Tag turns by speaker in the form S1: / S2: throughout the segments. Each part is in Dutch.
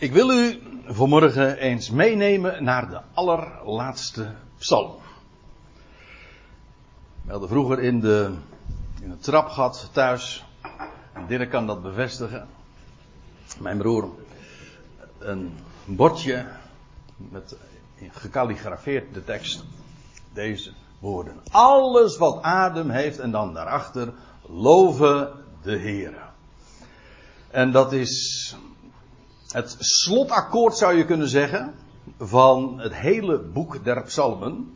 S1: Ik wil u vanmorgen eens meenemen naar de allerlaatste psalm. We hadden vroeger in, de, in het trapgat thuis, en Dirk kan dat bevestigen, mijn broer, een bordje met gekalligrafeerd de tekst, deze woorden. Alles wat adem heeft en dan daarachter, loven de Heer. En dat is het slotakkoord zou je kunnen zeggen van het hele boek der psalmen.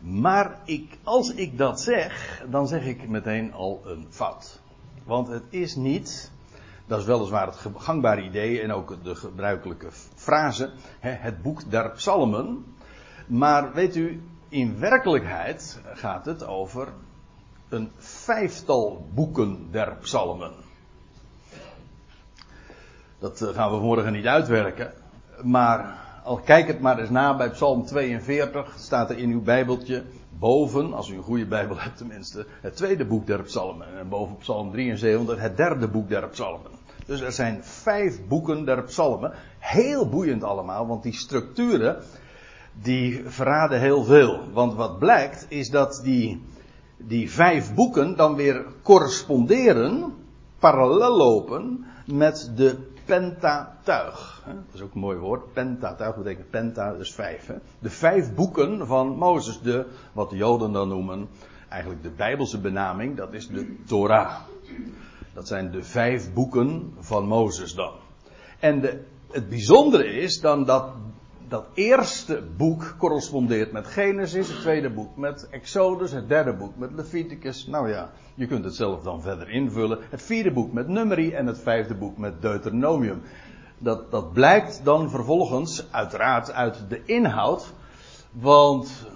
S1: Maar ik, als ik dat zeg, dan zeg ik meteen al een fout. Want het is niet, dat is weliswaar het gangbare idee en ook de gebruikelijke frase, het boek der psalmen. Maar weet u, in werkelijkheid gaat het over een vijftal boeken der psalmen. Dat eh, gaan we morgen niet uitwerken. Maar al kijk het maar eens na bij Psalm 42, staat er in uw Bijbeltje boven, als u een goede Bijbel hebt tenminste, het tweede boek der Psalmen. En boven Psalm 73 het derde boek der Psalmen. Dus er zijn vijf boeken der Psalmen. Heel boeiend allemaal, want die structuren, die verraden heel veel. Want wat blijkt is dat die, die vijf boeken dan weer corresponderen, parallel lopen met de Pentatuig. Dat is ook een mooi woord. Pentatuig betekent penta, dus vijf. De vijf boeken van Mozes. De, wat de Joden dan noemen, eigenlijk de Bijbelse benaming, dat is de Torah. Dat zijn de vijf boeken van Mozes dan. En de, het bijzondere is dan dat dat eerste boek correspondeert met Genesis, het tweede boek met Exodus, het derde boek met Leviticus. Nou ja, je kunt het zelf dan verder invullen. Het vierde boek met Numeri en het vijfde boek met Deuteronomium. Dat, dat blijkt dan vervolgens uiteraard uit de inhoud. Want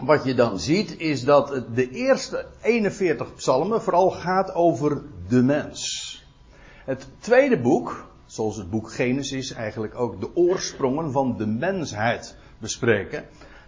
S1: wat je dan ziet is dat de eerste 41 psalmen vooral gaat over de mens. Het tweede boek, zoals het boek Genesis eigenlijk ook de oorsprongen van de mensheid bespreken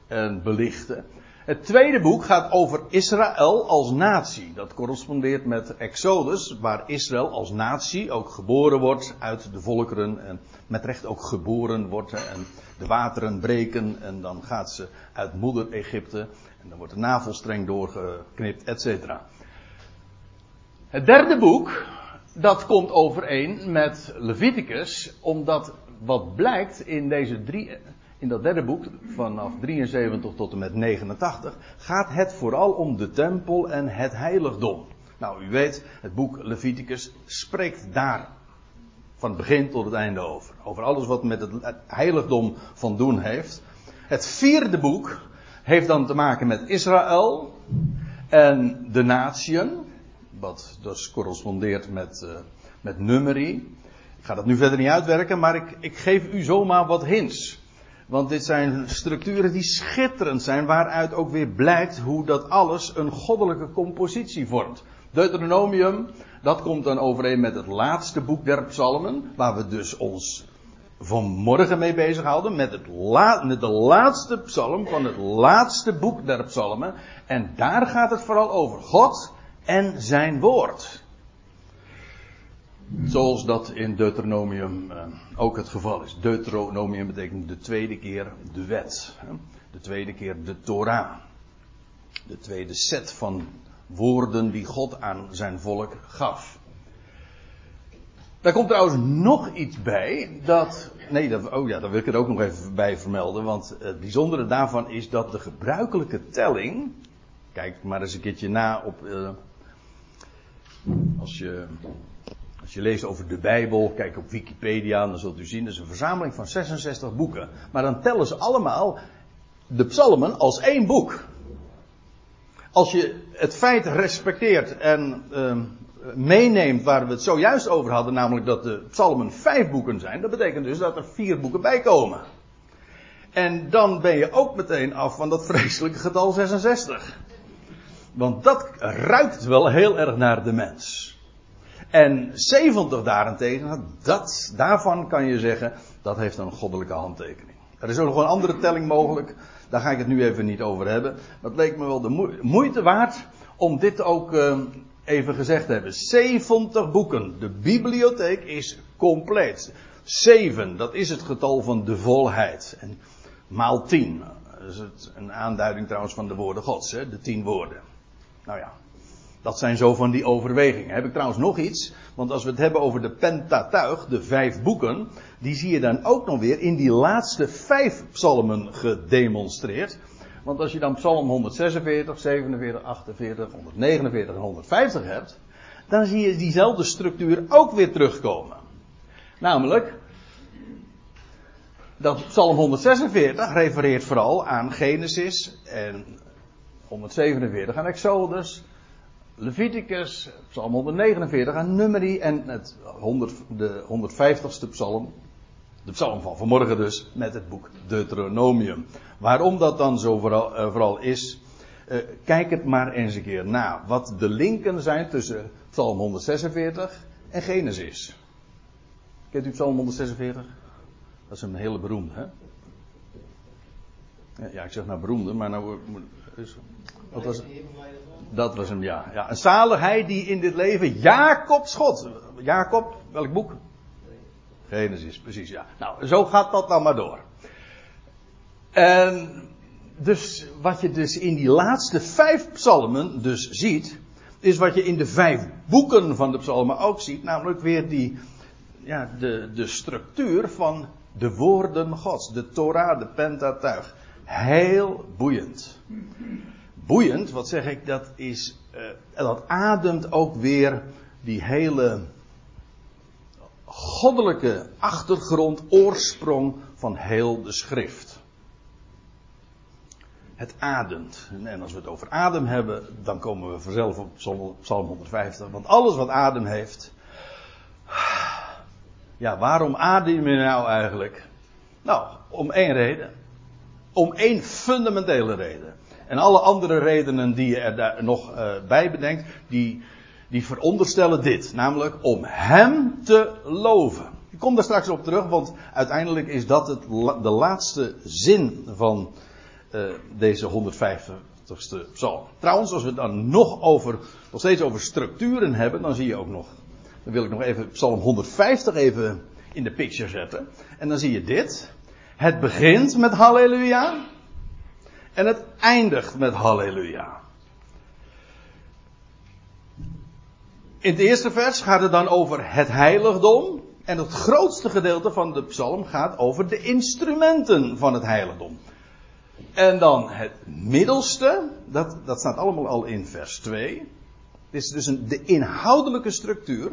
S1: en belichten. Het tweede boek gaat over Israël als natie. Dat correspondeert met Exodus, waar Israël als natie ook geboren wordt uit de volkeren en met recht ook geboren wordt. En de wateren breken en dan gaat ze uit moeder Egypte en dan wordt de navelstreng doorgeknipt, et cetera. Het derde boek, dat komt overeen met Leviticus, omdat wat blijkt in deze drie, in dat derde boek, vanaf 73 tot en met 89, gaat het vooral om de tempel en het heiligdom. Nou, u weet, het boek Leviticus spreekt daar van het begin tot het einde over. Over alles wat met het heiligdom van doen heeft. Het vierde boek heeft dan te maken met Israël en de natieën. Wat dus correspondeert met, uh, met nummerie. Ik ga dat nu verder niet uitwerken, maar ik, ik geef u zomaar wat hints. Want dit zijn structuren die schitterend zijn, waaruit ook weer blijkt hoe dat alles een goddelijke compositie vormt. Deuteronomium, dat komt dan overeen met het laatste boek der psalmen, waar we dus ons vanmorgen mee bezighouden, met, het la, met de laatste psalm van het laatste boek der psalmen. En daar gaat het vooral over God en zijn woord. Zoals dat in Deuteronomium uh, ook het geval is. Deuteronomium betekent de tweede keer de wet. De tweede keer de Torah. De tweede set van woorden die God aan zijn volk gaf. Daar komt trouwens nog iets bij. Dat, nee, dat, oh ja, daar wil ik er ook nog even bij vermelden. Want het bijzondere daarvan is dat de gebruikelijke telling. Kijk maar eens een keertje na op. Uh, als je als je leest over de Bijbel, kijk op Wikipedia, dan zult u zien, dat is een verzameling van 66 boeken. Maar dan tellen ze allemaal de psalmen als één boek. Als je het feit respecteert en uh, meeneemt waar we het zojuist over hadden, namelijk dat de psalmen vijf boeken zijn, dat betekent dus dat er vier boeken bij komen. En dan ben je ook meteen af van dat vreselijke getal 66. Want dat ruikt wel heel erg naar de mens. En 70 daarentegen, dat, daarvan kan je zeggen, dat heeft een goddelijke handtekening. Er is ook nog een andere telling mogelijk. Daar ga ik het nu even niet over hebben. Dat leek me wel de moeite waard om dit ook uh, even gezegd te hebben. 70 boeken. De bibliotheek is compleet. Zeven, dat is het getal van de volheid. En maal tien, dat is het, een aanduiding trouwens van de woorden gods, hè, de tien woorden. Nou ja, dat zijn zo van die overwegingen. Heb ik trouwens nog iets, want als we het hebben over de Pentatuig, de vijf boeken, die zie je dan ook nog weer in die laatste vijf psalmen gedemonstreerd. Want als je dan psalm 146, 47, 48, 149 en 150 hebt, dan zie je diezelfde structuur ook weer terugkomen. Namelijk, dat Psalm 146 refereert vooral aan Genesis en 147 aan Exodus, Leviticus, Psalm 149 aan Numeri en het 100, de 150ste psalm, de psalm van vanmorgen dus, met het boek Deuteronomium. Waarom dat dan zo vooral, uh, vooral is, uh, kijk het maar eens een keer na. Wat de linken zijn tussen Psalm 146 en Genesis. Kent u Psalm 146? Dat is een hele beroemde, hè? Ja, ik zeg nou beroemde, maar nou. Wat was? Dat was hem, ja. ja. Een zaligheid die in dit leven Jacob schot. Jacob, welk boek? Genesis, precies, ja. Nou, zo gaat dat dan maar door. En dus wat je dus in die laatste vijf psalmen dus ziet, is wat je in de vijf boeken van de psalmen ook ziet, namelijk weer die, ja, de, de structuur van de woorden Gods, de Torah, de Pentateuch. Heel boeiend. Boeiend, wat zeg ik, dat is, uh, dat ademt ook weer die hele goddelijke achtergrond, oorsprong van heel de schrift. Het ademt. En als we het over adem hebben, dan komen we vanzelf op Psalm 150. Want alles wat adem heeft. Ja, waarom adem je nou eigenlijk? Nou, om één reden. Om één fundamentele reden. En alle andere redenen die je er daar nog uh, bij bedenkt, die, die veronderstellen dit. Namelijk om Hem te loven. Ik kom daar straks op terug, want uiteindelijk is dat het, de laatste zin van uh, deze 150ste psalm. Trouwens, als we het dan nog, over, nog steeds over structuren hebben, dan zie je ook nog. Dan wil ik nog even psalm 150 even in de picture zetten. En dan zie je dit. Het begint met halleluja. En het eindigt met halleluja. In het eerste vers gaat het dan over het heiligdom. En het grootste gedeelte van de psalm gaat over de instrumenten van het heiligdom. En dan het middelste, dat, dat staat allemaal al in vers 2. Het is dus een, de inhoudelijke structuur.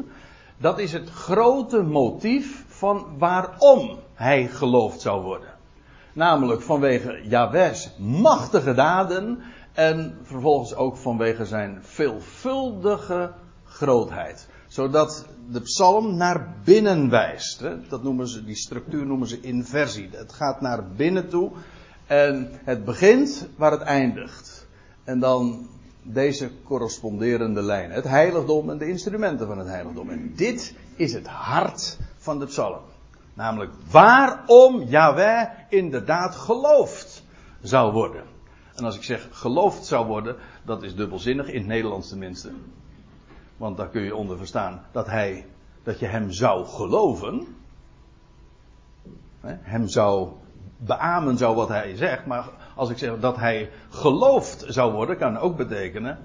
S1: Dat is het grote motief van waarom hij geloofd zou worden. Namelijk vanwege Jahweh's machtige daden en vervolgens ook vanwege zijn veelvuldige grootheid. Zodat de psalm naar binnen wijst. Dat noemen ze, die structuur noemen ze inversie. Het gaat naar binnen toe en het begint waar het eindigt. En dan deze corresponderende lijnen. Het heiligdom en de instrumenten van het heiligdom. En dit is het hart van de psalm. Namelijk waarom Yahweh inderdaad geloofd zou worden. En als ik zeg geloofd zou worden, dat is dubbelzinnig, in het Nederlands tenminste. Want daar kun je onder verstaan dat hij, dat je hem zou geloven. Hem zou beamen zou wat hij zegt. Maar als ik zeg dat hij geloofd zou worden, kan ook betekenen.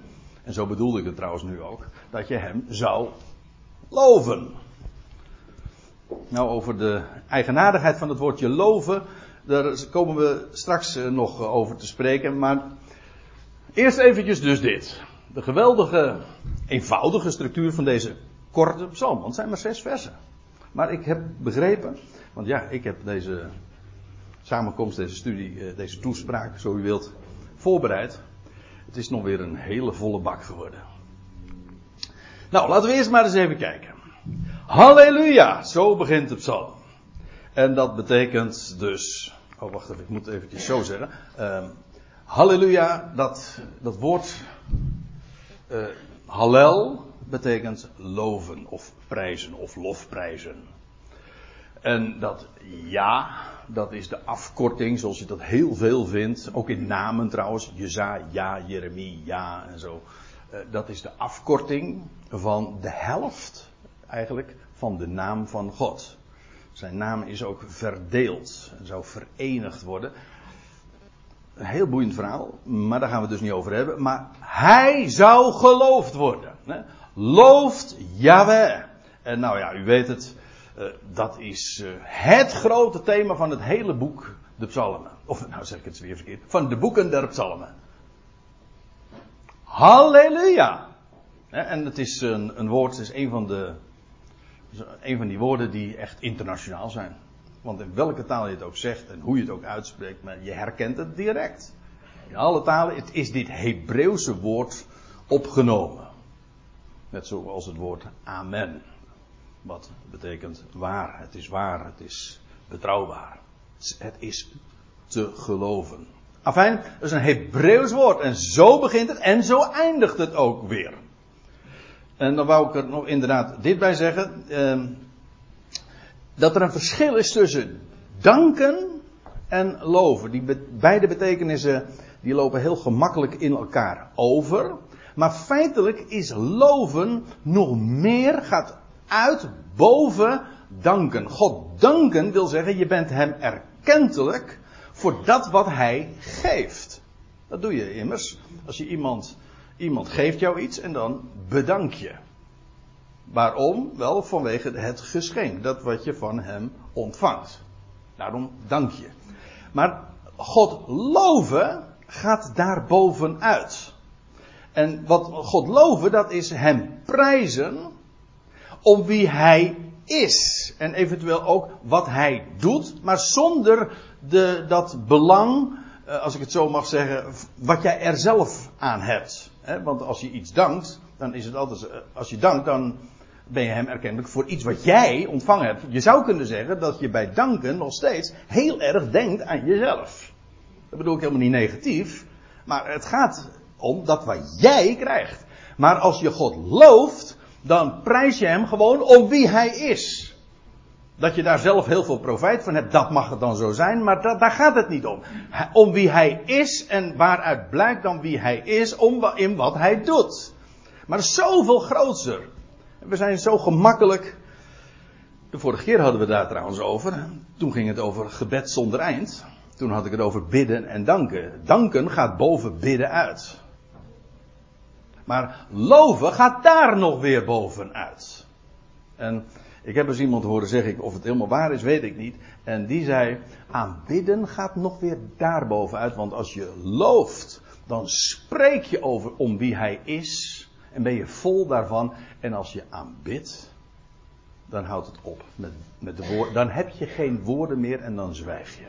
S1: En zo bedoelde ik het trouwens nu ook. Dat je hem zou loven. Nou, over de eigenaardigheid van het woordje loven. Daar komen we straks eh, nog over te spreken. Maar eerst eventjes dus dit. De geweldige, eenvoudige structuur van deze korte psalm. Want het zijn maar zes versen. Maar ik heb begrepen, want ja, ik heb deze samenkomst, deze studie, eh, deze toespraak, zo u wilt, voorbereid. Het is nog weer een hele volle bak geworden. Nou, laten we eerst maar eens even kijken. Halleluja, zo begint de psalm. En dat betekent dus, oh wacht even, ik moet het eventjes zo zeggen. Uh, halleluja, dat, dat woord uh, hallel betekent loven of prijzen of lofprijzen. En dat ja, dat is de afkorting, zoals je dat heel veel vindt. Ook in namen trouwens. Jeza, ja, Jeremie, ja en zo. Uh, dat is de afkorting van de helft, eigenlijk, van de naam van God. Zijn naam is ook verdeeld en zou verenigd worden. Een heel boeiend verhaal, maar daar gaan we het dus niet over hebben. Maar hij zou geloofd worden. Hè? Looft Yahweh. En nou ja, u weet het, uh, dat is uh, het grote thema van het hele boek, de Psalmen. Of nou zeg ik het weer verkeerd, van de boeken der Psalmen. Halleluja! En het is een, een woord, het is een van, de, een van die woorden die echt internationaal zijn. Want in welke taal je het ook zegt en hoe je het ook uitspreekt, maar je herkent het direct. In alle talen het is dit Hebreeuwse woord opgenomen. Net zoals het woord amen. Wat betekent waar. Het is waar. Het is betrouwbaar. Het is te geloven. Afijn, dat is een Hebreeuws woord. En zo begint het en zo eindigt het ook weer. En dan wou ik er nog inderdaad dit bij zeggen. Eh, dat er een verschil is tussen danken en loven. Die be beide betekenissen die lopen heel gemakkelijk in elkaar over. Maar feitelijk is loven nog meer, gaat uit boven danken. God danken wil zeggen, je bent hem erkentelijk voor dat wat hij geeft. Dat doe je immers. Als je iemand, iemand geeft jou iets en dan bedank je. Waarom? Wel vanwege het geschenk, dat wat je van hem ontvangt. Daarom dank je. Maar God loven gaat daar bovenuit. En wat God loven, dat is hem prijzen om wie hij is. En eventueel ook wat hij doet, maar zonder de, dat belang, eh, als ik het zo mag zeggen, wat jij er zelf aan hebt. Want als je iets dankt, dan is het altijd, eh, als je dankt, dan ben je hem erkennelijk voor iets wat jij ontvangen hebt. Je zou kunnen zeggen dat je bij danken nog steeds heel erg denkt aan jezelf. Dat bedoel ik helemaal niet negatief, maar het gaat om dat wat jij krijgt. Maar als je God looft, dan prijs je hem gewoon om wie hij is. Dat je daar zelf heel veel profijt van hebt, dat mag het dan zo zijn, maar daar gaat het niet om. Om wie hij is en waaruit blijkt dan wie hij is, om in wat hij doet. Maar zoveel groter. We zijn zo gemakkelijk. De vorige keer hadden we daar trouwens over. Toen ging het over gebed zonder eind. Toen had ik het over bidden en danken. Danken gaat boven bidden uit. Maar loven gaat daar nog weer bovenuit. En ik heb eens iemand horen zeggen, of het helemaal waar is, weet ik niet. En die zei, aanbidden gaat nog weer daar bovenuit. Want als je looft, dan spreek je over om wie hij is. En ben je vol daarvan. En als je aanbidt, dan houdt het op met, met de woorden. Dan heb je geen woorden meer en dan zwijg je.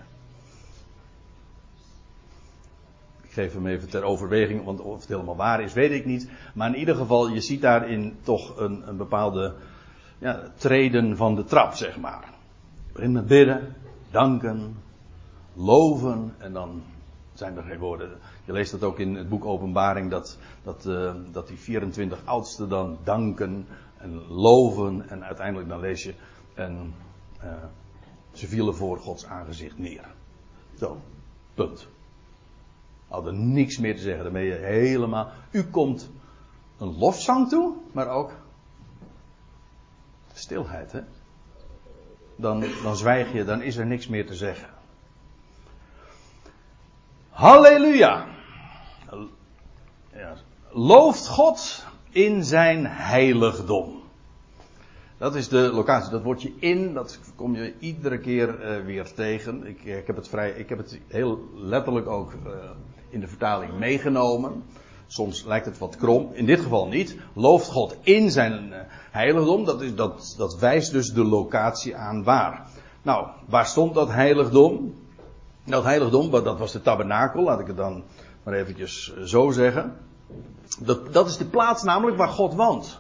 S1: Ik geef hem even ter overweging, want of het helemaal waar is, weet ik niet. Maar in ieder geval, je ziet daarin toch een, een bepaalde ja, treden van de trap, zeg maar. Je begint met bidden, danken, loven en dan zijn er geen woorden. Je leest dat ook in het boek Openbaring, dat, dat, uh, dat die 24 oudsten dan danken en loven. En uiteindelijk dan lees je, en uh, ze vielen voor Gods aangezicht neer. Zo, punt. Hadden niks meer te zeggen, dan ben je helemaal. U komt een lofzang toe, maar ook stilheid, hè? Dan, dan zwijg je, dan is er niks meer te zeggen. Halleluja! Ja. Looft God in zijn heiligdom. Dat is de locatie. Dat woordje in, dat kom je iedere keer uh, weer tegen. Ik, ik, heb het vrij, ik heb het heel letterlijk ook uh, in de vertaling meegenomen. Soms lijkt het wat krom. In dit geval niet. Looft God in zijn uh, heiligdom. Dat, is, dat, dat wijst dus de locatie aan waar. Nou, waar stond dat heiligdom? Dat heiligdom, dat was de tabernakel, laat ik het dan maar eventjes eh, zo zeggen. Dat, dat is de plaats namelijk waar God woont.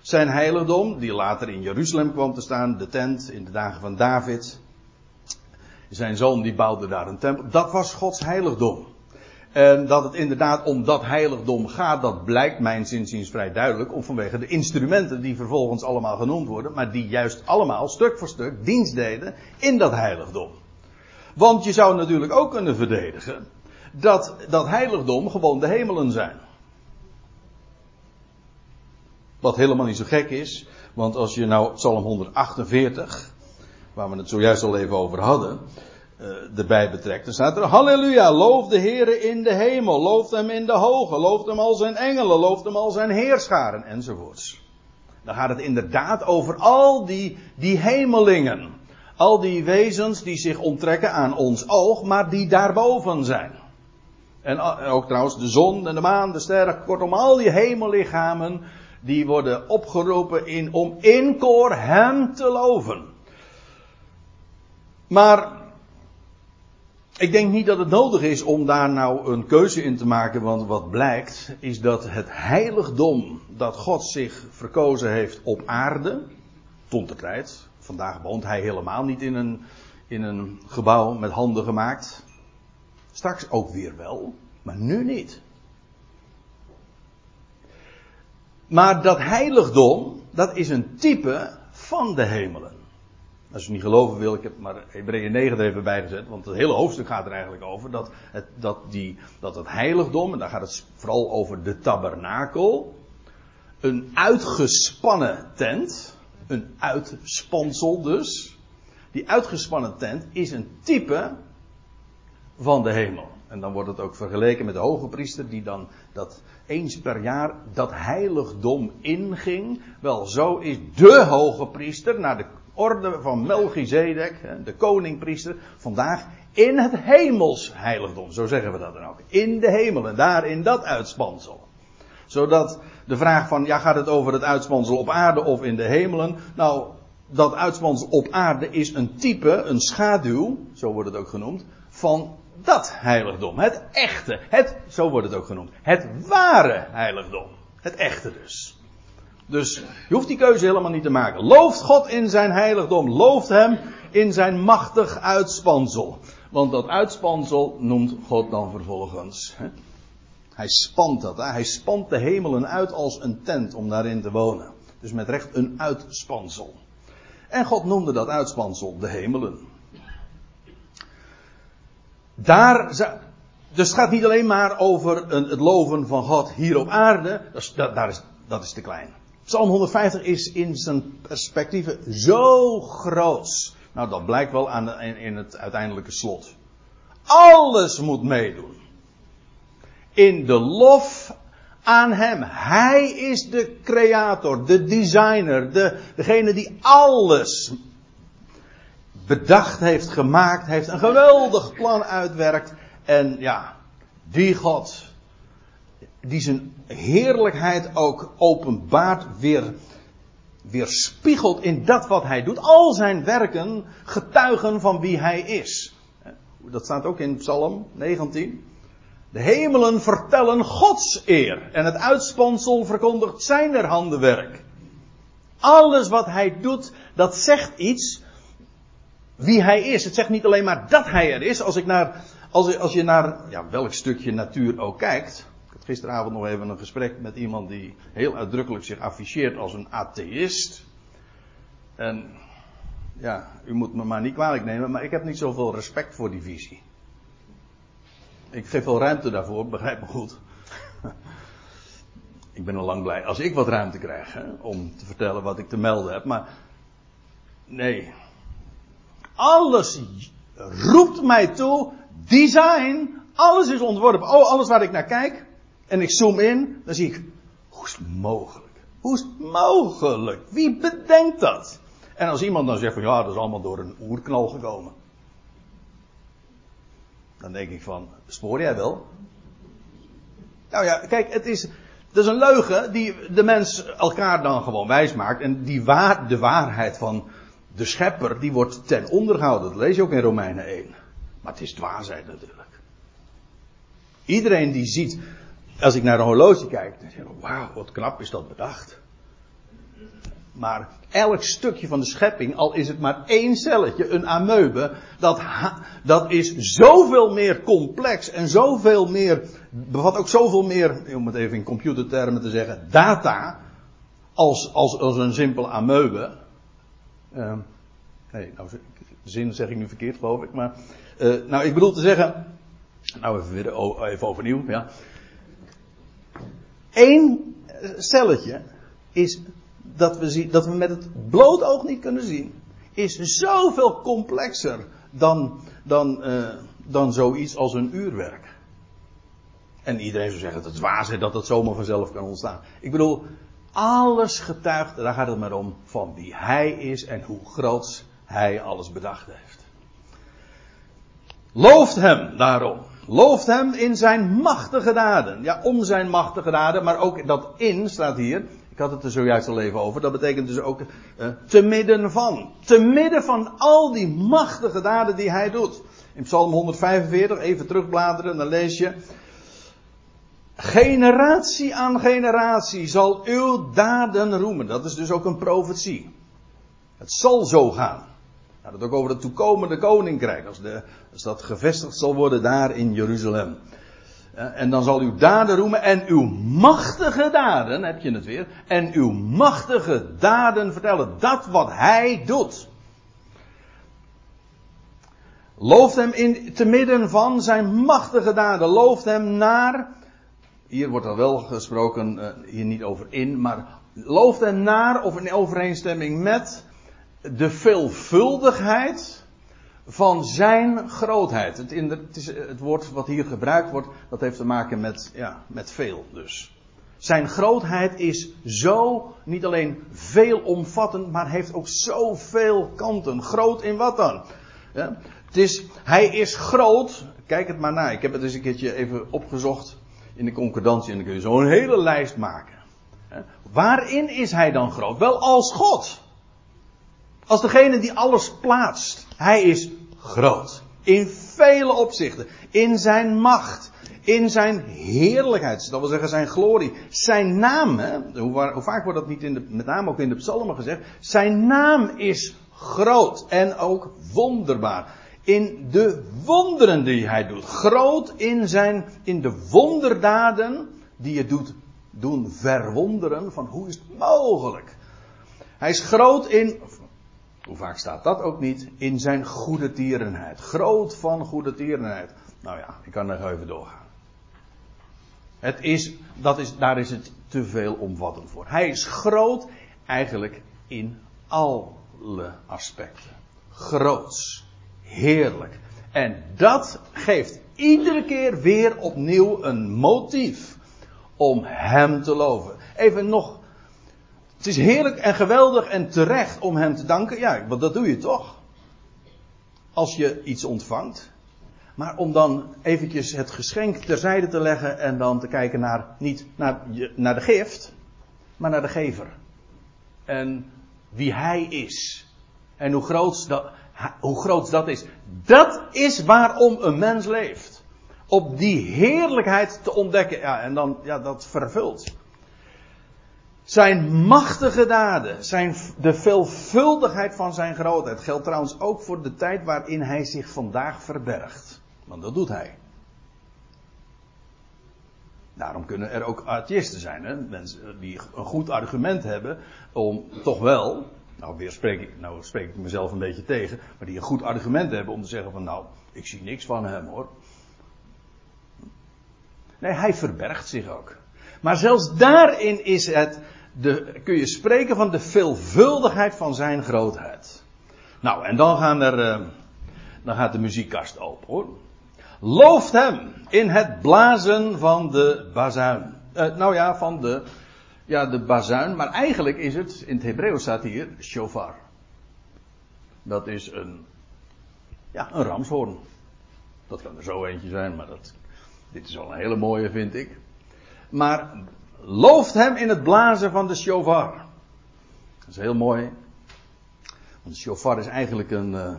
S1: Zijn heiligdom, die later in Jeruzalem kwam te staan, de tent in de dagen van David. Zijn zoon die bouwde daar een tempel. Dat was Gods heiligdom. En dat het inderdaad om dat heiligdom gaat, dat blijkt mijn zinziens vrij duidelijk. Om vanwege de instrumenten die vervolgens allemaal genoemd worden, maar die juist allemaal stuk voor stuk dienst deden in dat heiligdom. Want je zou natuurlijk ook kunnen verdedigen dat dat heiligdom gewoon de hemelen zijn. Wat helemaal niet zo gek is, want als je nou Psalm 148, waar we het zojuist al even over hadden, uh, erbij betrekt. Dan staat er, halleluja, loof de Heere in de hemel, loof hem in de hoge, loof hem al zijn engelen, loof hem al zijn heerscharen, enzovoorts. Dan gaat het inderdaad over al die, die hemelingen. Al die wezens die zich onttrekken aan ons oog, maar die daarboven zijn. En ook trouwens de zon en de maan, de sterren, kortom al die hemellichamen, die worden opgeroepen in, om in koor hem te loven. Maar ik denk niet dat het nodig is om daar nou een keuze in te maken, want wat blijkt is dat het heiligdom dat God zich verkozen heeft op aarde, toen de tijd, vandaag woont hij helemaal niet in een, in een gebouw met handen gemaakt, straks ook weer wel, maar nu niet. Maar dat heiligdom, dat is een type van de hemelen. Als je niet geloven wil, ik heb maar Hebreeën 9 er even bij gezet, want het hele hoofdstuk gaat er eigenlijk over dat het, dat die, dat het heiligdom, en daar gaat het vooral over de tabernakel, een uitgespannen tent, een uitspansel dus, die uitgespannen tent is een type van de hemel. En dan wordt het ook vergeleken met de hoge priester die dan dat eens per jaar dat heiligdom inging. Wel, zo is de hoge priester naar de orde van Melchizedek, de koningpriester, vandaag in het hemels heiligdom. Zo zeggen we dat dan ook. In de hemel en daar in dat uitspansel. Zodat de vraag van, ja gaat het over het uitspansel op aarde of in de hemelen? Nou, dat uitspansel op aarde is een type, een schaduw, zo wordt het ook genoemd, van dat heiligdom. Het echte, het, zo wordt het ook genoemd, het ware heiligdom. Het echte dus. Dus je hoeft die keuze helemaal niet te maken. Looft God in zijn heiligdom. Looft hem in zijn machtig uitspansel. Want dat uitspansel noemt God dan vervolgens. Hij spant dat. Hij spant de hemelen uit als een tent om daarin te wonen. Dus met recht een uitspansel. En God noemde dat uitspansel de hemelen. Daar, dus het gaat niet alleen maar over het loven van God hier op aarde. Dat, daar is, dat is te klein. Psalm 150 is in zijn perspectieven zo groot. Nou, dat blijkt wel aan de, in het uiteindelijke slot. Alles moet meedoen. In de lof aan hem. Hij is de creator, de designer, de, degene die alles bedacht heeft, gemaakt heeft, een geweldig plan uitwerkt. En ja, die God, die zijn heerlijkheid ook openbaart, weer, weer spiegelt in dat wat hij doet. Al zijn werken getuigen van wie hij is. Dat staat ook in Psalm 19. De hemelen vertellen Gods eer en het uitspansel verkondigt zijn er handenwerk. Alles wat hij doet, dat zegt iets wie hij is. Het zegt niet alleen maar dat hij er is. Als, ik naar, als, als je naar ja, welk stukje natuur ook kijkt. Gisteravond nog even een gesprek met iemand die heel uitdrukkelijk zich afficheert als een atheïst. En ja, u moet me maar niet kwalijk nemen, maar ik heb niet zoveel respect voor die visie. Ik geef wel ruimte daarvoor, begrijp me goed. ik ben al lang blij als ik wat ruimte krijg hè, om te vertellen wat ik te melden heb, maar nee. Alles roept mij toe, design, alles is ontworpen. Oh, alles waar ik naar kijk en ik zoom in, dan zie ik, hoe is het mogelijk? Hoe is het mogelijk? Wie bedenkt dat? En als iemand dan zegt van ja, dat is allemaal door een oerknal gekomen. Dan denk ik van, spoor jij wel? Nou ja, kijk, het is, het is een leugen die de mens elkaar dan gewoon wijs maakt. En die waar, de waarheid van de schepper, die wordt ten onder gehouden. Dat lees je ook in Romeinen 1. Maar het is dwaasheid natuurlijk. Iedereen die ziet, als ik naar een horloge kijk, dan zeg ik, wauw, wat knap is dat bedacht. Maar elk stukje van de schepping, al is het maar één celletje, een amoebe, dat, dat is zoveel meer complex en zoveel meer, bevat ook zoveel meer, om het even in computertermen te zeggen, data, als, als, als een simpele amoebe. Uh, nee, nou, de zin zeg ik nu verkeerd geloof ik, maar, uh, nou ik bedoel te zeggen, nou even, weer, even overnieuw, ja. Eén celletje is dat we, zien, dat we met het bloot oog niet kunnen zien, is zoveel complexer dan, dan, uh, dan zoiets als een uurwerk. En iedereen zou zeggen dat is dat het zomaar vanzelf kan ontstaan. Ik bedoel, alles getuigt, daar gaat het maar om, van wie hij is en hoe groot hij alles bedacht heeft. Looft hem daarom. Looft hem in zijn machtige daden. Ja, om zijn machtige daden, maar ook dat in staat hier. Ik had het er zojuist al even over. Dat betekent dus ook uh, te midden van. Te midden van al die machtige daden die hij doet. In Psalm 145, even terugbladeren, dan lees je. Generatie aan generatie zal uw daden roemen. Dat is dus ook een profetie. Het zal zo gaan. Gaat het ook over het toekomende koninkrijk. Als, de, als dat gevestigd zal worden daar in Jeruzalem. En dan zal uw daden roemen en uw machtige daden, heb je het weer, en uw machtige daden vertellen. Dat wat hij doet. Looft hem in, te midden van zijn machtige daden. Looft hem naar hier wordt er wel gesproken, uh, hier niet over in, maar looft hem naar of in overeenstemming met de veelvuldigheid van zijn grootheid. Het, in het, is, het woord wat hier gebruikt wordt, dat heeft te maken met, ja, met veel dus. Zijn grootheid is zo niet alleen veelomvattend, maar heeft ook zoveel kanten. Groot in wat dan? Ja, het is, hij is groot. Kijk het maar na. Ik heb het eens een keertje even opgezocht in de concordantie en dan kun je zo een hele lijst maken. Waarin is hij dan groot? Wel als God. Als degene die alles plaatst. Hij is groot. In vele opzichten. In zijn macht. In zijn heerlijkheid. Dat wil zeggen zijn glorie. Zijn naam. Hoe, vaak wordt dat niet in de, met name ook in de psalmen gezegd. Zijn naam is groot. En ook wonderbaar in de wonderen die hij doet. Groot in zijn, in de wonderdaden die je doet doen verwonderen van hoe is het mogelijk. Hij is groot in, hoe vaak staat dat ook niet, in zijn goede tierenheid. Groot van goede tierenheid. Nou ja, ik kan er even doorgaan. Het is, dat is, daar is het te veel omvattend voor. Hij is groot eigenlijk in alle aspecten. Groots heerlijk. En dat geeft iedere keer weer opnieuw een motief om Hem te loven. Even nog. Het is heerlijk en geweldig en terecht om Hem te danken. Ja, want dat doe je toch? Als je iets ontvangt. Maar om dan eventjes het geschenk terzijde te leggen en dan te kijken naar, niet naar, naar de gift, maar naar de gever. En wie Hij is. En hoe groot dat, hoe groot dat is. Dat is waarom een mens leeft. Op die heerlijkheid te ontdekken. Ja, en dan, ja, dat vervult. Zijn machtige daden, zijn, de veelvuldigheid van zijn grootheid geldt trouwens ook voor de tijd waarin hij zich vandaag verbergt. Want dat doet hij. Daarom kunnen er ook atheïsten zijn, hè? mensen die een goed argument hebben om toch wel nou, weer spreek ik, nou spreek ik mezelf een beetje tegen, maar die een goed argument hebben om te zeggen van nou, ik zie niks van hem hoor. Nee, hij verbergt zich ook. Maar zelfs daarin is het, de, kun je spreken van de veelvuldigheid van zijn grootheid. Nou, en dan, gaan er, uh, dan gaat de muziekkast open hoor. Looft hem in het blazen van de bazuin. Uh, nou ja, van de ja, de bazuin, maar eigenlijk is het, in het Hebreeuws staat hier, shofar. Dat is een, ja, een ramshoorn. Dat kan er zo eentje zijn, maar dat, dit is wel een hele mooie, vind ik. Maar looft hem in het blazen van de shofar. Dat is heel mooi. Want de shofar is eigenlijk een, uh,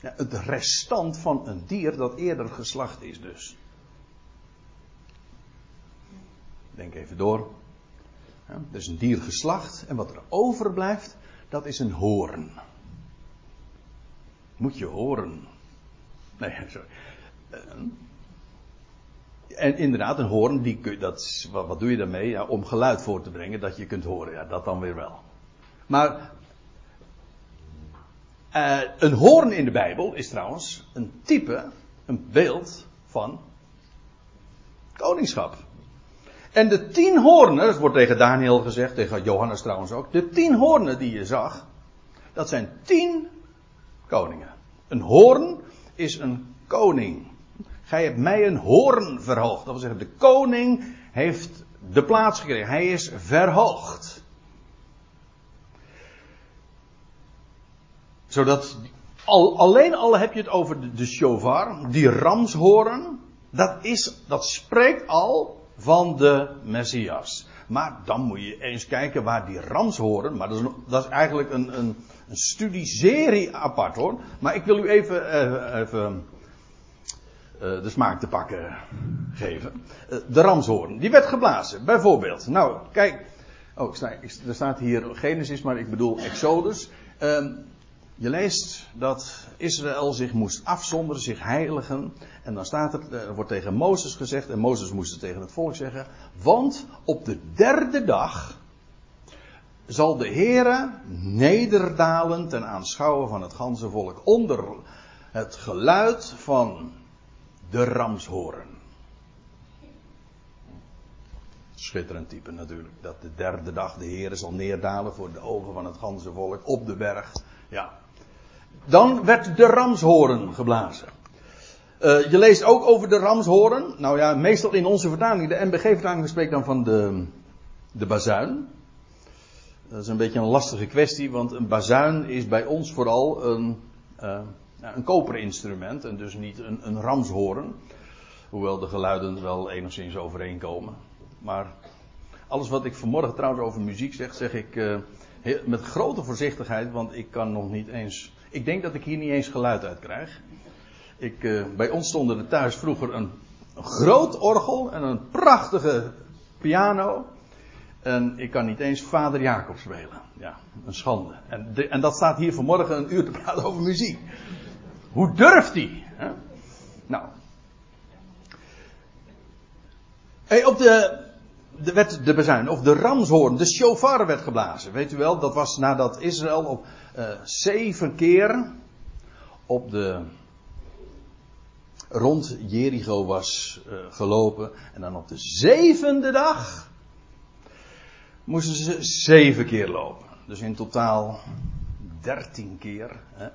S1: ja, het restant van een dier dat eerder geslacht is dus. Denk even door. Ja, er is een dier geslacht en wat er overblijft, dat is een hoorn. Moet je horen. Nee, sorry. En inderdaad, een hoorn, die, dat, wat, wat doe je daarmee? Ja, om geluid voor te brengen dat je kunt horen. Ja, dat dan weer wel. Maar uh, een hoorn in de Bijbel is trouwens een type, een beeld van koningschap. En de tien hoornen, dat wordt tegen Daniel gezegd, tegen Johannes trouwens ook. De tien hoornen die je zag, dat zijn tien koningen. Een hoorn is een koning. Gij hebt mij een hoorn verhoogd. Dat wil zeggen, de koning heeft de plaats gekregen. Hij is verhoogd. Zodat, al, alleen al heb je het over de, de shofar, die ramshoorn, dat, is, dat spreekt al van de Messias. Maar dan moet je eens kijken waar die ramshoorn, maar dat is, dat is eigenlijk een, een, een apart hoor. Maar ik wil u even, uh, even de smaak te pakken geven. Uh, de ramshoorn, die werd geblazen, bijvoorbeeld. Nou, kijk. Oh, er staat hier Genesis, maar ik bedoel Exodus. Uh, je leest dat Israël zich moest afzonderen, zich heiligen. En dan staat er, er wordt tegen Mozes gezegd, en Mozes moest het tegen het volk zeggen. Want op de derde dag zal de Heere nederdalen ten aanschouwen van het ganse volk. Onder het geluid van de ramshoren. Schitterend type natuurlijk. Dat de derde dag de Heer zal neerdalen voor de ogen van het ganse volk op de berg. Ja. Dan werd de ramshoren geblazen. Uh, je leest ook over de ramshoren. Nou ja, meestal in onze vertaling, de MBG-vertaling spreekt dan van de, de bazuin. Dat is een beetje een lastige kwestie, want een bazuin is bij ons vooral een, uh, een koperinstrument en dus niet een, een ramshoorn. Hoewel de geluiden wel enigszins overeenkomen. Maar alles wat ik vanmorgen trouwens over muziek zeg, zeg ik uh, met grote voorzichtigheid, want ik kan nog niet eens. Ik denk dat ik hier niet eens geluid uit krijg. Ik, uh, bij ons stonden er thuis vroeger een, groot orgel en een prachtige piano. En ik kan niet eens vader Jacob spelen. Ja, een schande. En, en dat staat hier vanmorgen een uur te praten over muziek. Hoe durft hij? Nou. Hey, op de, de, werd de bezuin, of de ramshoorn, de shofar werd geblazen. Weet u wel, dat was nadat Israël op uh, zeven keer op de rond Jericho was uh, gelopen. En dan op de zevende dag moesten ze zeven keer lopen. Dus in totaal dertien keer. Hè.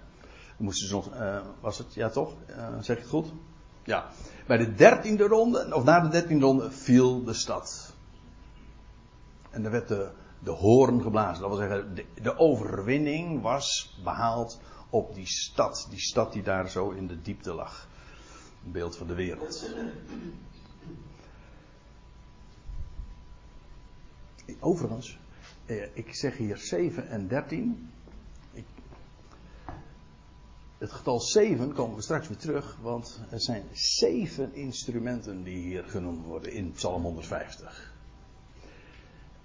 S1: Moesten ze nog, uh, was het, ja toch? Uh, zeg ik het goed? Ja. Bij de dertiende ronde, of na de dertiende ronde, viel de stad. En er werd de, de hoorn geblazen. Dat wil zeggen, de, de overwinning was behaald op die stad. Die stad die daar zo in de diepte lag. Een beeld van de wereld. Overigens, eh, ik zeg hier 7 en 13. Het getal 7 komen we straks weer terug, want er zijn zeven instrumenten die hier genoemd worden in Psalm 150.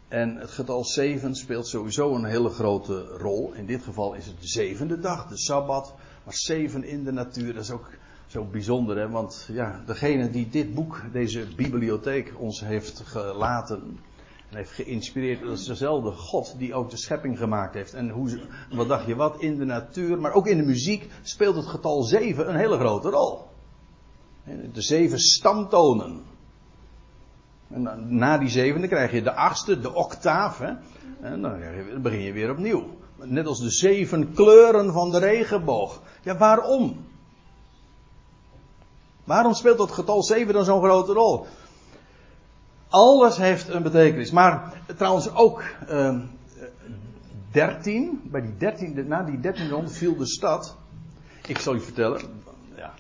S1: En het getal 7 speelt sowieso een hele grote rol. In dit geval is het de zevende dag, de Sabbat. Maar 7 in de natuur, dat is ook zo bijzonder, hè? want ja, degene die dit boek, deze bibliotheek ons heeft gelaten, en heeft geïnspireerd. Dat is dezelfde God die ook de schepping gemaakt heeft. En hoe, wat dacht je wat? In de natuur, maar ook in de muziek speelt het getal 7 een hele grote rol. De zeven stamtonen. En na die zevende krijg je de achtste, de octaaf. Hè? En dan begin je weer opnieuw. Net als de zeven kleuren van de regenboog. Ja, waarom? Waarom speelt dat getal 7 dan zo'n grote rol? Alles heeft een betekenis. Maar trouwens ook uh, 13. Bij die 13 na die 13 rond viel de stad. Ik zal u vertellen. Ja.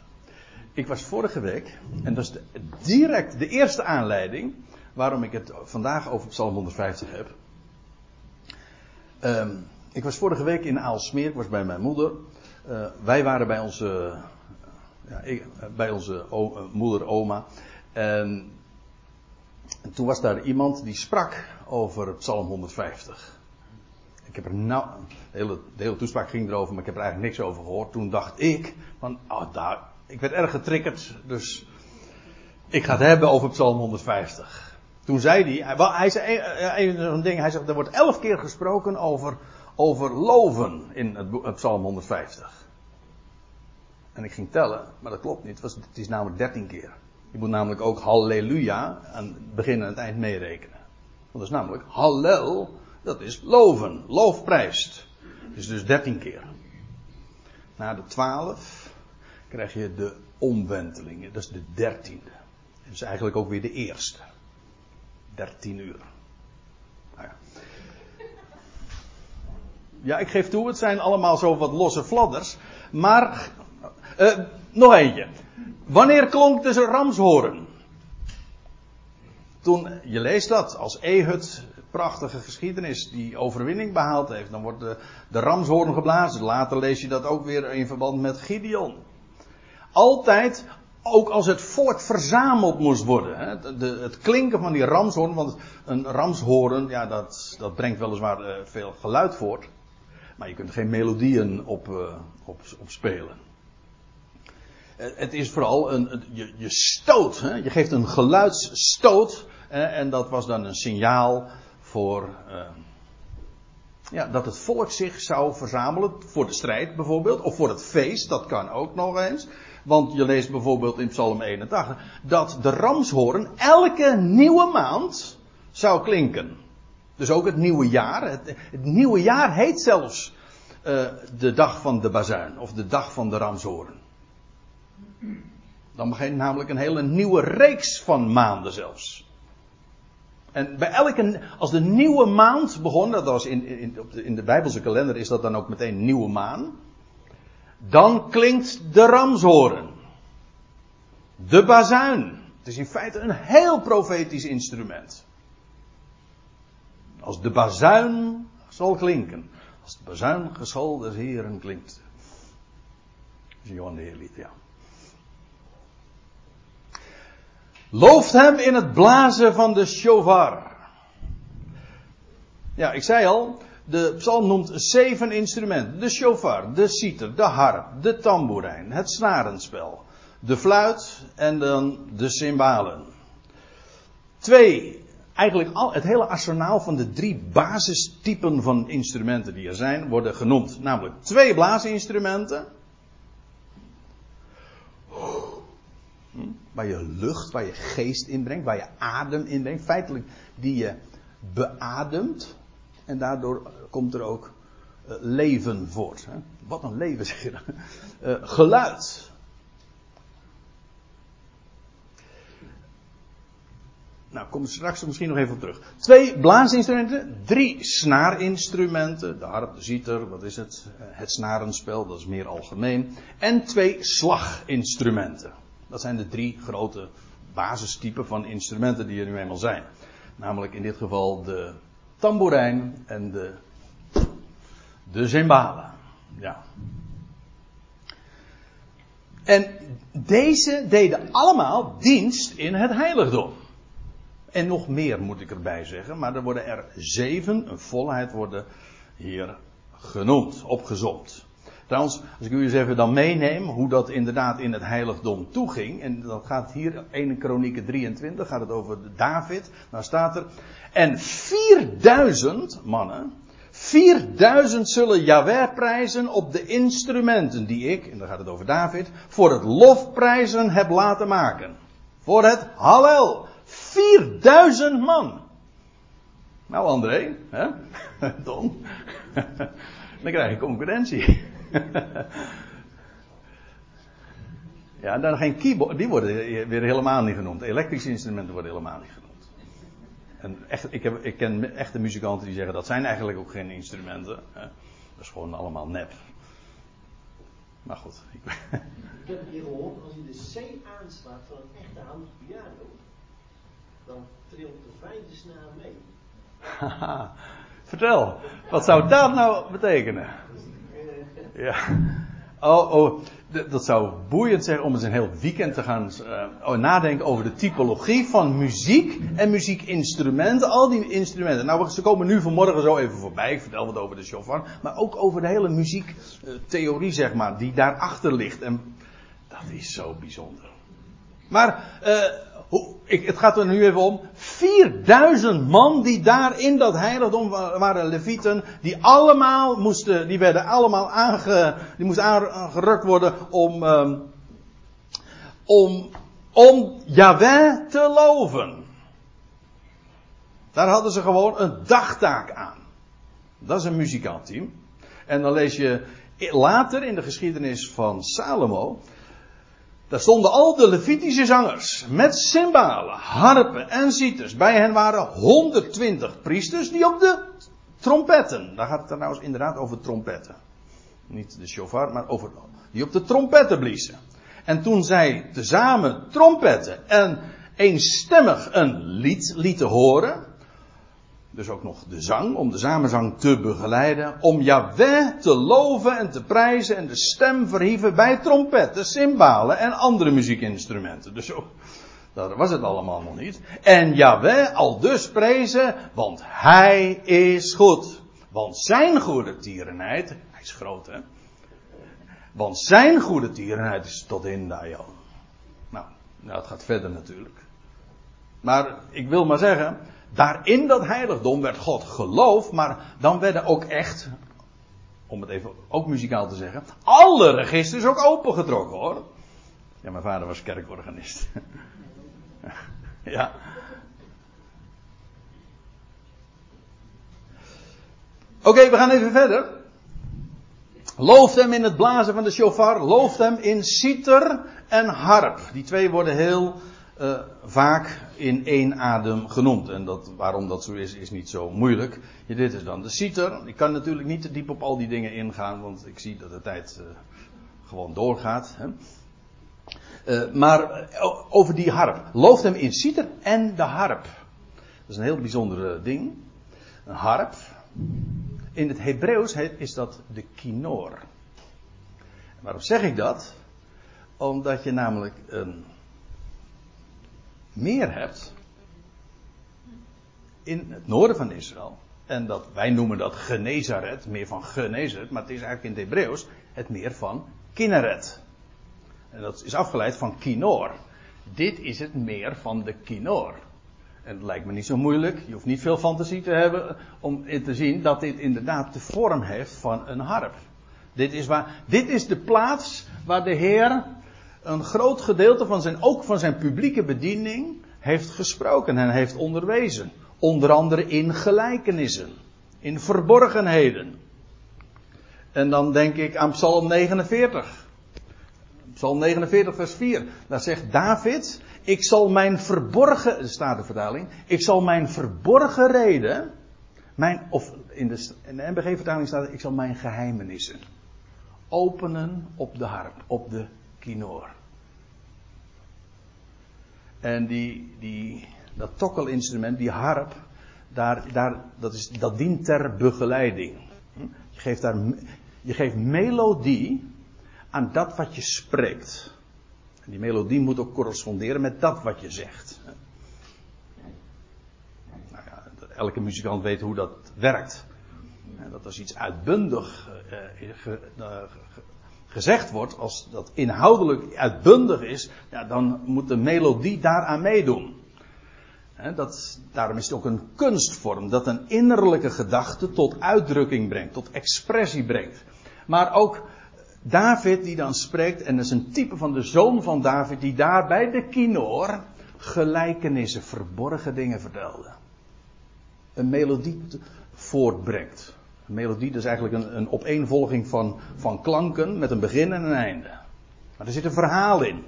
S1: Ik was vorige week. En dat is direct de eerste aanleiding. Waarom ik het vandaag over Psalm 150 heb. Um, ik was vorige week in Aalsmeer. Ik was bij mijn moeder. Uh, wij waren bij onze. Ja, bij onze o, moeder, oma. En en toen was daar iemand die sprak over Psalm 150. Ik heb er nou, de hele, toespraak ging erover, maar ik heb er eigenlijk niks over gehoord. Toen dacht ik, van, oh, daar, ik werd erg getriggerd, dus ik ga het hebben over Psalm 150. Toen zei hij, hij zei een, een ding, hij zegt, er wordt elf keer gesproken over, over loven in het Psalm 150. En ik ging tellen, maar dat klopt niet, het, was, het is namelijk dertien keer. Je moet namelijk ook halleluja aan het begin en het eind meerekenen. Want dat is namelijk hallel, dat is loven, loofprijst. Dus dus dertien keer. na de twaalf, krijg je de omwentelingen. Dat is de dertiende. Dat is eigenlijk ook weer de eerste. Dertien uur. Nou ja. ja, ik geef toe, het zijn allemaal zo wat losse fladders. Maar, uh, nog eentje. Wanneer klonk een ramshoren? Toen, je leest dat, als Ehud, prachtige geschiedenis, die overwinning behaald heeft, dan wordt de, de ramshoorn geblazen. Later lees je dat ook weer in verband met Gideon. Altijd, ook als het volk verzameld moest worden. Hè, de, het klinken van die ramshoorn, want een ramshoorn, ja, dat, dat brengt weliswaar uh, veel geluid voort. Maar je kunt er geen melodieën op, uh, op, op spelen. Uh, het is vooral een, je, je stoot, hè? je geeft een geluidsstoot. en dat was dan een signaal voor ja, dat het volk zich zou verzamelen voor de strijd bijvoorbeeld, of voor het feest, dat kan ook nog eens. Want je leest bijvoorbeeld in Psalm 81 dat de ramshoorn elke nieuwe maand zou klinken. Dus ook het nieuwe jaar. Het, nieuwe jaar heet zelfs uh, de dag van de bazuin of de dag van de ramshoorn. Dan begint namelijk een hele nieuwe reeks van maanden zelfs. En bij elke, als de nieuwe maand begon, dat was in, in, in de Bijbelse kalender is dat dan ook meteen nieuwe maan. Dan klinkt de ramshoren. De bazuin. Het is in feite een heel profetisch instrument. Als de bazuin zal klinken. Als de bazuin geschal des Heren klinkt. Johan de Heerlied, ja. Looft hem in het blazen van de shofar. Ja, ik zei al, de psalm noemt zeven instrumenten. De shofar, de citer, de harp, de tamboerijn, het snarenspel, de fluit en dan de cymbalen. Twee, eigenlijk al, het hele arsenaal van de drie basistypen van instrumenten die er zijn, worden genoemd. Namelijk twee blaasinstrumenten. Waar je lucht, waar je geest inbrengt, waar je adem inbrengt. Feitelijk die je beademt. En daardoor komt er ook uh, leven voort. Wat een leven zeg je dan. Uh, geluid. Nou, kom straks misschien nog even op terug. Twee blaasinstrumenten, drie snaarinstrumenten, de harp, de ziter, wat is het? Uh, het snarenspel, dat is meer algemeen. En twee slaginstrumenten. Dat zijn de drie grote basistypen van instrumenten die er nu eenmaal zijn. Namelijk in dit geval de tamboerijn en de, de. Ja. En deze deden allemaal dienst in het heiligdom. En nog meer moet ik erbij zeggen, maar er worden er zeven, een volheid worden hier genoemd, opgezomd. Trouwens, als ik u eens even dan meeneem hoe dat inderdaad in het heiligdom toeging. En dat gaat hier, 1 Kronieken 23, gaat het over David. Nou staat er, en 4000 mannen, 4000 zullen Jaweh prijzen op de instrumenten die ik, en dan gaat het over David, voor het lofprijzen heb laten maken. Voor het Hallel. 4000 man. Nou André, hè? Don. Dan krijg je concurrentie. ja, en dan geen keyboard, die worden weer helemaal niet genoemd. Elektrische instrumenten worden helemaal niet genoemd. En echt, ik, heb, ik ken echte muzikanten die zeggen dat zijn eigenlijk ook geen instrumenten. Hè. Dat is gewoon allemaal nep. Maar goed.
S2: Ik, ik heb keer gehoord, als je de C aanslaat van een echte houten piano, dan trilt de vijfde snaar mee.
S1: Vertel, wat zou dat nou betekenen? Ja. Oh, oh, dat zou boeiend zijn om eens een heel weekend te gaan uh, nadenken over de typologie van muziek en muziekinstrumenten. Al die instrumenten. Nou, ze komen nu vanmorgen zo even voorbij. Ik vertel wat over de chauffeur. Maar ook over de hele muziektheorie, zeg maar, die daarachter ligt. En dat is zo bijzonder. Maar, uh, het gaat er nu even om. 4000 man die daar in dat heiligdom waren levieten. Die allemaal moesten, die werden allemaal aange, die moesten aangerukt worden om, um, om, om Yahweh te loven. Daar hadden ze gewoon een dagtaak aan. Dat is een muzikantteam. En dan lees je later in de geschiedenis van Salomo, daar stonden al de Levitische zangers met cymbalen, harpen en citers. Bij hen waren 120 priesters die op de trompetten, daar gaat het trouwens inderdaad over trompetten. Niet de shofar, maar over, die op de trompetten bliezen. En toen zij tezamen trompetten en eenstemmig een lied lieten horen, dus ook nog de zang, om de samenzang te begeleiden, om Yahweh te loven en te prijzen en de stem verhieven bij trompetten, cymbalen en andere muziekinstrumenten. Dus zo, dat was het allemaal nog niet. En Yahweh al dus prezen, want hij is goed. Want zijn goede tierenheid, hij is groot hè, want zijn goede tierenheid is tot in de. Nou, nou, het gaat verder natuurlijk. Maar ik wil maar zeggen, daar in dat heiligdom werd God geloof, maar dan werden ook echt, om het even ook muzikaal te zeggen, alle registers ook opengetrokken hoor. Ja, mijn vader was kerkorganist. ja. Oké, we gaan even verder. Looft hem in het blazen van de shofar, looft hem in citer en harp. Die twee worden heel uh, vaak in één adem genoemd. En dat, waarom dat zo is, is niet zo moeilijk. Ja, dit is dan de citer. Ik kan natuurlijk niet te diep op al die dingen ingaan, want ik zie dat de tijd uh, gewoon doorgaat. Hè. Uh, maar over die harp. Looft hem in citer en de harp. Dat is een heel bijzonder ding. Een harp. In het Hebreeuws is dat de kinoor. Waarom zeg ik dat? Omdat je namelijk een meer hebt in het noorden van Israël. En dat, wij noemen dat Genezaret, meer van Genezaret, maar het is eigenlijk in het Hebreeuws het meer van Kinneret. En dat is afgeleid van Kinor. Dit is het meer van de Kinor. En het lijkt me niet zo moeilijk, je hoeft niet veel fantasie te hebben om te zien dat dit inderdaad de vorm heeft van een harp. Dit is, waar, dit is de plaats waar de Heer een groot gedeelte van zijn, ook van zijn publieke bediening, heeft gesproken en heeft onderwezen. Onder andere in gelijkenissen, in verborgenheden. En dan denk ik aan Psalm 49. Psalm 49, vers 4. Daar zegt David: Ik zal mijn verborgen, staat de vertaling, ik zal mijn verborgen reden, mijn, of in de, in de NBG-vertaling staat: Ik zal mijn geheimenissen openen op de harp, op de kinoor. En die, die, dat tokkelinstrument, die harp, daar, daar, dat, is, dat dient ter begeleiding. Je geeft, daar, je geeft melodie aan dat wat je spreekt. En die melodie moet ook corresponderen met dat wat je zegt. Nou ja, elke muzikant weet hoe dat werkt. Dat als iets uitbundig uh, gezegd wordt, als dat inhoudelijk uitbundig is, ja, dan moet de melodie daaraan meedoen. dat, daarom is het ook een kunstvorm dat een innerlijke gedachte tot uitdrukking brengt, tot expressie brengt. Maar ook David die dan spreekt, en dat is een type van de zoon van David, die daar bij de kinoor gelijkenissen, verborgen dingen vertelde. Een melodie voortbrengt. Een melodie, is eigenlijk een, een opeenvolging van, van klanken met een begin en een einde. Maar er zit een verhaal in.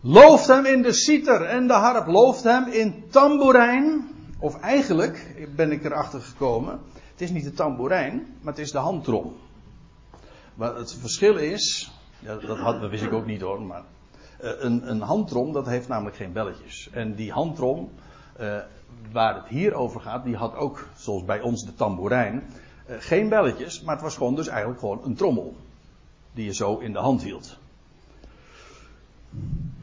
S1: Looft hem in de citer en de harp. Looft hem in tamboerijn. Of eigenlijk ben ik erachter gekomen. Het is niet de tamboerijn, maar het is de handtrom. Maar het verschil is. Ja, dat, had, dat wist ik ook niet hoor. Maar uh, een, een handtrom dat heeft namelijk geen belletjes. En die handtrom. Uh, waar het hier over gaat, die had ook, zoals bij ons de tamboerijn, eh, geen belletjes, maar het was gewoon dus eigenlijk gewoon een trommel. Die je zo in de hand hield.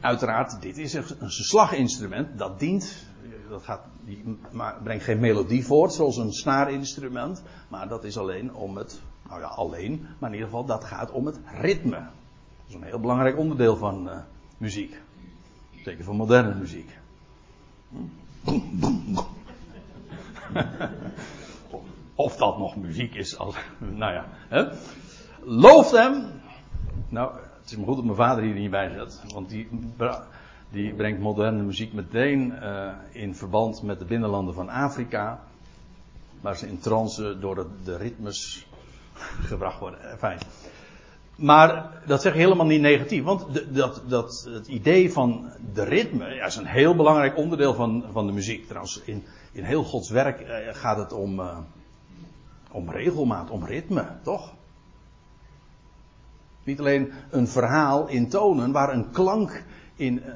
S1: Uiteraard, dit is een slaginstrument, dat dient, dat gaat, die brengt geen melodie voort zoals een snaarinstrument, maar dat is alleen om het, nou ja, alleen, maar in ieder geval dat gaat om het ritme. Dat is een heel belangrijk onderdeel van uh, muziek. Zeker van moderne muziek. Hm? of dat nog muziek is. Als, nou ja. Hè? Hem. Nou, het is maar goed dat mijn vader hier niet bij zit. Want die, die brengt moderne muziek meteen uh, in verband met de binnenlanden van Afrika. Waar ze in trance door de, de ritmes gebracht worden. Fijn. Maar dat zeg ik helemaal niet negatief, want de, dat, dat, het idee van de ritme is een heel belangrijk onderdeel van, van de muziek. Trouwens, in, in heel Gods werk eh, gaat het om, uh, om regelmaat, om ritme, toch? Niet alleen een verhaal in tonen waar een klank in uh,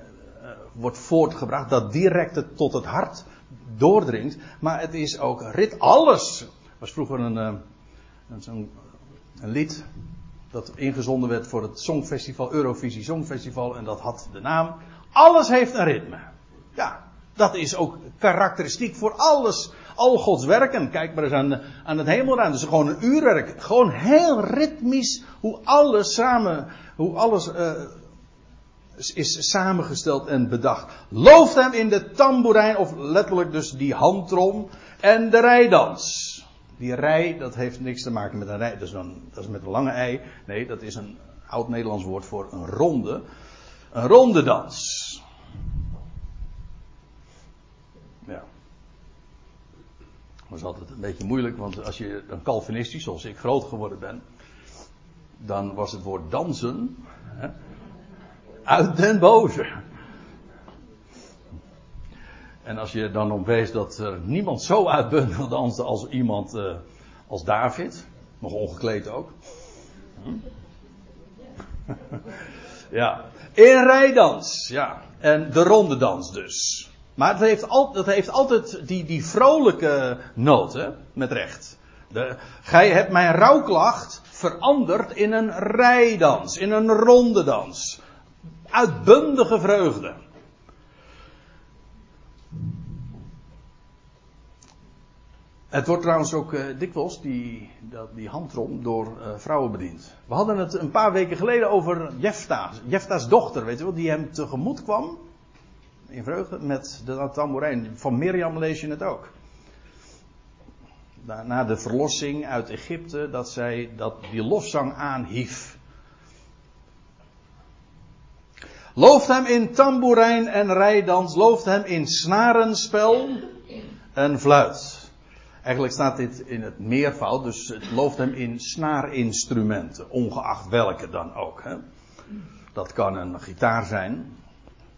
S1: wordt voortgebracht dat direct het, tot het hart doordringt, maar het is ook rit. Alles was vroeger een, een, een lied dat ingezonden werd voor het Songfestival, Eurovisie Songfestival, en dat had de naam. Alles heeft een ritme. Ja, dat is ook karakteristiek voor alles. Al Gods werken. Kijk maar eens aan, aan het hemelruim. Dus gewoon een uurwerk. Gewoon heel ritmisch hoe alles samen, hoe alles uh, is samengesteld en bedacht. Looft hem in de tamboerijn, of letterlijk dus die handtrom en de rijdans. Die rij, dat heeft niks te maken met een rij. Dat is, dat is met een lange ei. Nee, dat is een oud Nederlands woord voor een ronde. Een ronde dans. Ja. Dat is altijd een beetje moeilijk, want als je een Calvinistisch, zoals ik groot geworden ben, dan was het woord dansen hè, uit den boze. En als je dan op wees dat er niemand zo uitbundelt danste als iemand uh, als David, nog ongekleed ook. Hm? ja, in rijdans, ja. En de ronde dans dus. Maar het heeft, al, het heeft altijd die, die vrolijke noten, met recht. De, gij hebt mijn rouwklacht veranderd in een rijdans, in een ronde dans. Uitbundige vreugde. Het wordt trouwens ook uh, dikwijls, die, dat, die handtrom, door uh, vrouwen bediend. We hadden het een paar weken geleden over Jefta. Jefta's dochter, weet je wel, die hem tegemoet kwam. In vreugde met de tamboerijn. Van Mirjam lees je het ook. Na de verlossing uit Egypte, dat zij dat die lofzang aanhief. Looft hem in tamboerijn en rijdans, looft hem in snarenspel en fluit. Eigenlijk staat dit in het meervoud, dus het looft hem in snaarinstrumenten, ongeacht welke dan ook. Hè. Dat kan een gitaar zijn,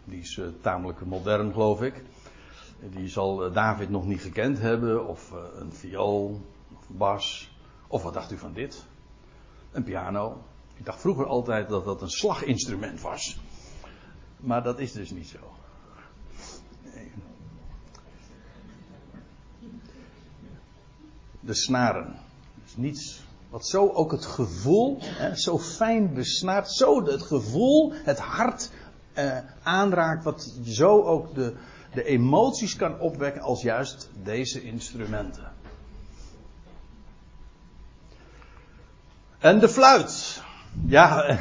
S1: die is uh, tamelijk modern geloof ik. Die zal uh, David nog niet gekend hebben, of uh, een viool, of bas, of wat dacht u van dit? Een piano. Ik dacht vroeger altijd dat dat een slaginstrument was. Maar dat is dus niet zo. De snaren. Dus niets wat zo ook het gevoel, hè, zo fijn besnaart, zo het gevoel, het hart eh, aanraakt, wat zo ook de, de emoties kan opwekken als juist deze instrumenten. En de fluit. Ja,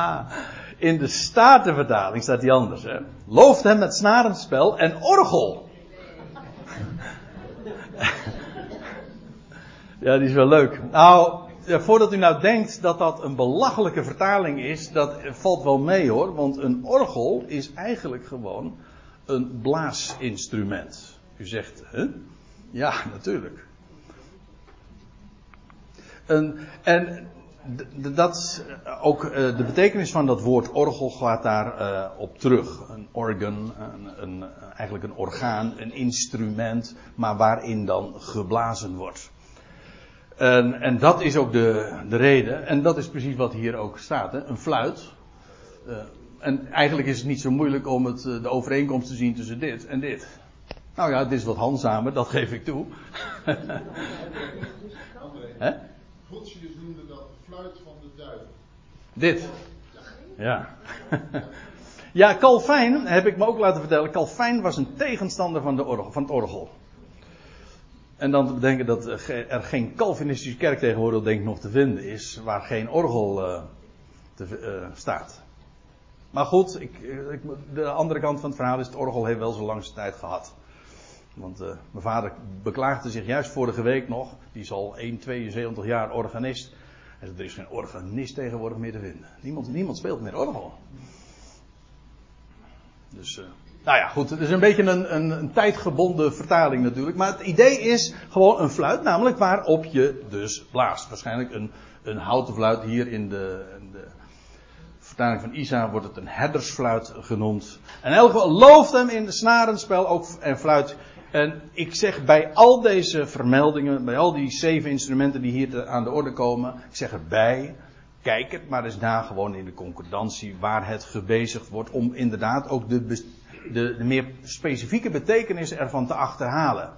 S1: in de Statenvertaling staat die anders. Hè. Looft hem met snarenspel en orgel. Ja, die is wel leuk. Nou, voordat u nou denkt dat dat een belachelijke vertaling is, dat valt wel mee hoor. Want een orgel is eigenlijk gewoon een blaasinstrument. U zegt, hè? Ja, natuurlijk. En, en dat, ook eh, de betekenis van dat woord orgel gaat daar uh, op terug. Een organ, een, een, eigenlijk een orgaan, een instrument, maar waarin dan geblazen wordt. En, en dat is ook de, de reden. En dat is precies wat hier ook staat. Hè? Een fluit. Uh, en eigenlijk is het niet zo moeilijk om het, eh, de overeenkomst te zien tussen dit en dit. Nou ja, dit is wat handzamer, dat geef ik toe.
S3: Hè? Noemde dat fluit van de duivel.
S1: Dit. Ja. ja, Calvijn, heb ik me ook laten vertellen. Calvijn was een tegenstander van, de orgel, van het orgel. En dan te bedenken dat er geen Calvinistische kerk tegenwoordig denk ik nog te vinden is, waar geen orgel uh, te, uh, staat. Maar goed, ik, ik, de andere kant van het verhaal is, het orgel heeft wel zijn langste tijd gehad. Want mijn vader beklaagde zich juist vorige week nog, die is al 1, 72 jaar organist. En er is geen organist tegenwoordig meer te vinden. Niemand, niemand speelt meer orgel. Dus, uh, nou ja, goed. Het is een beetje een, een, een, tijdgebonden vertaling natuurlijk. Maar het idee is gewoon een fluit, namelijk waarop je dus blaast. Waarschijnlijk een, een houten fluit. Hier in de, de vertaling van Isa wordt het een herdersfluit genoemd. En elk geval looft hem in snarenspel ook en fluit. En ik zeg bij al deze vermeldingen, bij al die zeven instrumenten die hier aan de orde komen, ik zeg erbij, maar eens na gewoon in de concordantie waar het gebezigd wordt om inderdaad ook de, de, de meer specifieke betekenis ervan te achterhalen.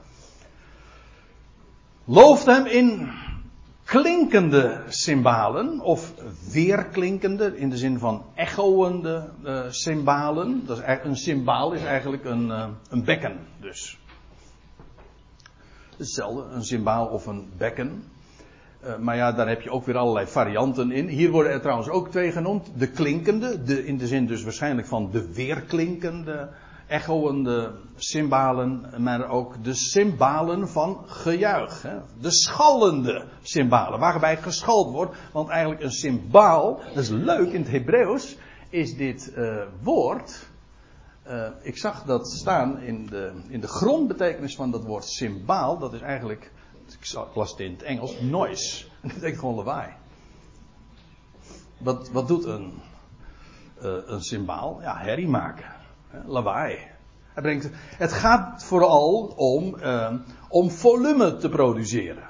S1: Looft hem in klinkende cymbalen, of weerklinkende, in de zin van echoende uh. Dat is, een cymbaal is eigenlijk een, uh, een bekken, dus. Hetzelfde, een cymbaal of een bekken. Uh, maar ja, daar heb je ook weer allerlei varianten in. Hier worden er trouwens ook twee genoemd. De klinkende, de, in de zin dus waarschijnlijk van de weerklinkende, echoende cymbalen. Maar ook de cymbalen van gejuich. Hè. De schallende cymbalen, waarbij geschald wordt. Want eigenlijk een cymbaal, dat is leuk in het Hebreeuws, is dit uh, woord. Uh, ik zag dat staan in de, in de grondbetekenis van dat woord cymbaal. Dat is eigenlijk ik las het in het Engels, noise. Dat betekent gewoon lawaai. Wat, wat doet een, uh, een symbaal? Ja, herrie maken. Lawaai. Hij brengt, het gaat vooral om, uh, om volume te produceren.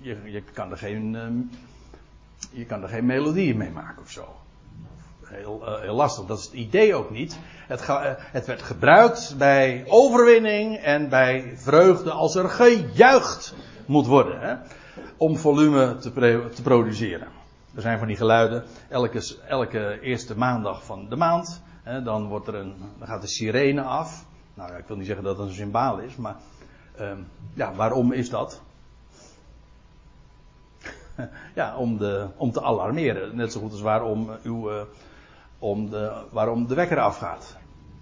S1: Je, je, kan er geen, uh, je kan er geen melodie mee maken of zo heel, uh, heel lastig. Dat is het idee ook niet. Het, uh, het, werd gebruikt bij overwinning en bij vreugde als er gejuicht moet worden. Hè, om volume te, te, produceren. Er zijn van die geluiden. Elke, elke eerste maandag van de maand. Hè, dan, wordt er een, dan gaat de sirene af. Nou ja, ik wil niet zeggen dat het een symbaal is. Maar uh, ja, waarom is dat? ja, om, de, om te alarmeren. Net zo goed als waarom uw uh, om de, waarom de wekker afgaat.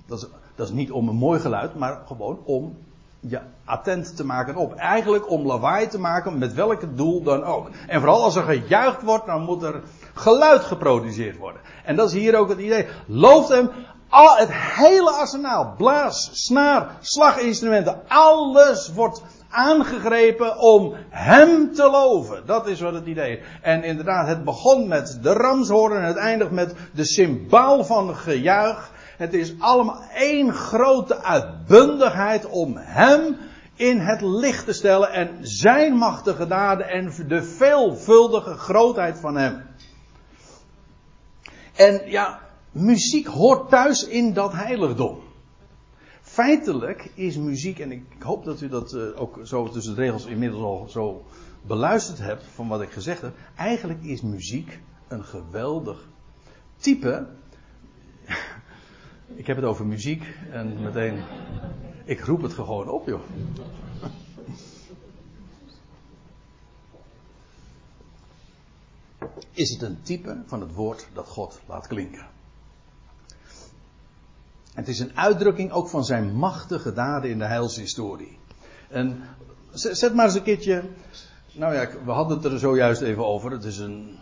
S1: Dat is, dat is niet om een mooi geluid, maar gewoon om je attent te maken op. Eigenlijk om lawaai te maken, met welk doel dan ook. En vooral als er gejuicht wordt, dan moet er geluid geproduceerd worden. En dat is hier ook het idee. Looft hem al, het hele arsenaal. Blaas, snaar, slaginstrumenten. Alles wordt aangegrepen om hem te loven. Dat is wat het idee is. En inderdaad, het begon met de ramshoorn en het eindigt met de symbaal van gejuich. Het is allemaal één grote uitbundigheid om hem in het licht te stellen en zijn machtige daden en de veelvuldige grootheid van hem. En ja, muziek hoort thuis in dat heiligdom feitelijk is muziek, en ik hoop dat u dat uh, ook zo tussen de regels inmiddels al zo beluisterd hebt van wat ik gezegd heb. Eigenlijk is muziek een geweldig type. ik heb het over muziek en meteen. Ik roep het gewoon op, joh. Is het een type van het woord dat God laat klinken? Het is een uitdrukking ook van zijn machtige daden in de heilshistorie. En zet maar eens een keertje. Nou ja, we hadden het er zojuist even over. Het is een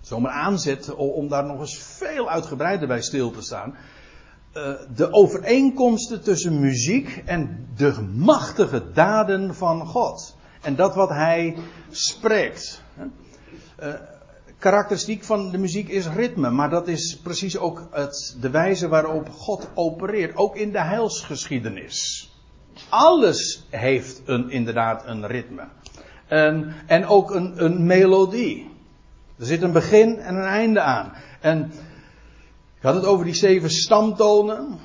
S1: zomaar aanzet om daar nog eens veel uitgebreider bij stil te staan. Uh, de overeenkomsten tussen muziek en de machtige daden van God. En dat wat hij spreekt. Uh, karakteristiek van de muziek is ritme, maar dat is precies ook het, de wijze waarop God opereert, ook in de heilsgeschiedenis. Alles heeft een, inderdaad een ritme. En, en ook een, een melodie. Er zit een begin en een einde aan. En ik had het over die zeven stamtonen.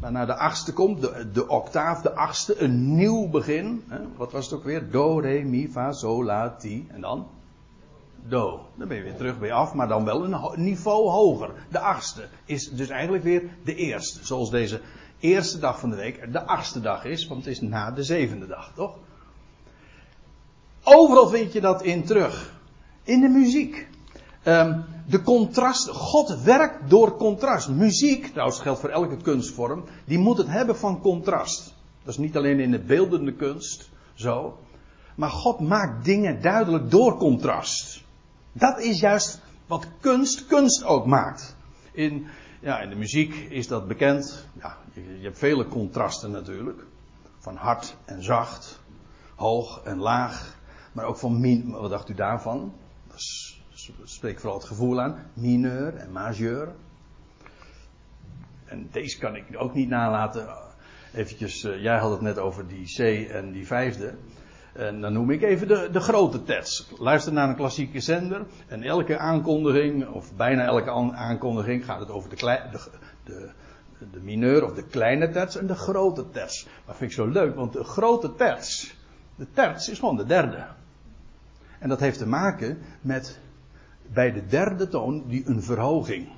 S1: Waarna de achtste komt, de, de octaaf, de achtste, een nieuw begin. Wat was het ook weer? Do, re, mi, fa, sol, la, ti. En dan? Do. Dan ben je weer terug bij af, maar dan wel een niveau hoger. De achtste is dus eigenlijk weer de eerste. Zoals deze eerste dag van de week de achtste dag is, want het is na de zevende dag, toch? Overal vind je dat in terug. In de muziek. Um, de contrast. God werkt door contrast. Muziek, trouwens geldt voor elke kunstvorm, die moet het hebben van contrast. Dat is niet alleen in de beeldende kunst zo. Maar God maakt dingen duidelijk door contrast. Dat is juist wat kunst kunst ook maakt. In, Ja, in de muziek is dat bekend. Ja, je, je hebt vele contrasten natuurlijk. Van hard en zacht, hoog en laag. Maar ook van min. Wat dacht u daarvan? Dat spreekt vooral het gevoel aan. Mineur en majeur. En deze kan ik ook niet nalaten. Eventjes, uh, jij had het net over die C en die vijfde. En dan noem ik even de, de grote tets. Luister naar een klassieke zender. En elke aankondiging, of bijna elke aankondiging, gaat het over de, de, de, de mineur of de kleine terts en de grote terts. Maar vind ik zo leuk, want de grote terts, de terts is gewoon de derde. En dat heeft te maken met bij de derde toon die een verhoging.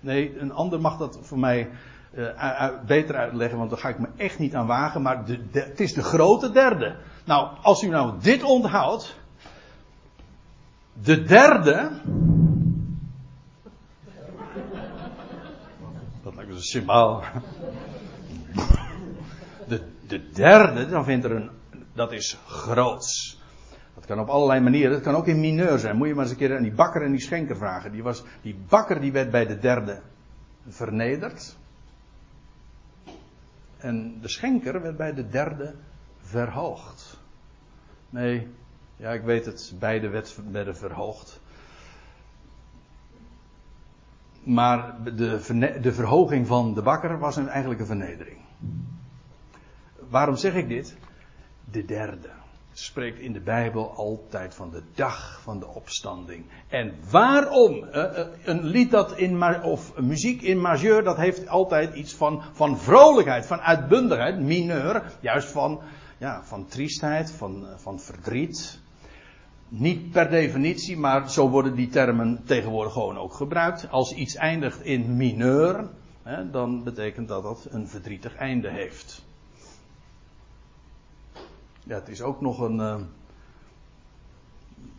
S1: Nee, een ander mag dat voor mij uh, beter uitleggen, want daar ga ik me echt niet aan wagen. Maar de, het is de grote derde. Nou, als u nou dit onthoudt. De derde. Dat lijkt me een symbool. De, de derde, dan vindt er een. Dat is groots. Dat kan op allerlei manieren. Dat kan ook in mineur zijn. Moet je maar eens een keer aan die bakker en die schenker vragen. Die, was, die bakker die werd bij de derde vernederd. En de schenker werd bij de derde verhoogd. Nee, ja, ik weet het, beide werden verhoogd. Maar de, de verhoging van de bakker was eigenlijk een vernedering. Waarom zeg ik dit? De derde spreekt in de Bijbel altijd van de dag van de opstanding. En waarom? Eh, eh, een lied dat in, of muziek in majeur, dat heeft altijd iets van, van vrolijkheid, van uitbundigheid. Mineur, juist van, ja, van triestheid, van, van verdriet. Niet per definitie, maar zo worden die termen tegenwoordig gewoon ook gebruikt. Als iets eindigt in mineur, dan betekent dat dat een verdrietig einde heeft. Ja, het is ook nog een. Uh,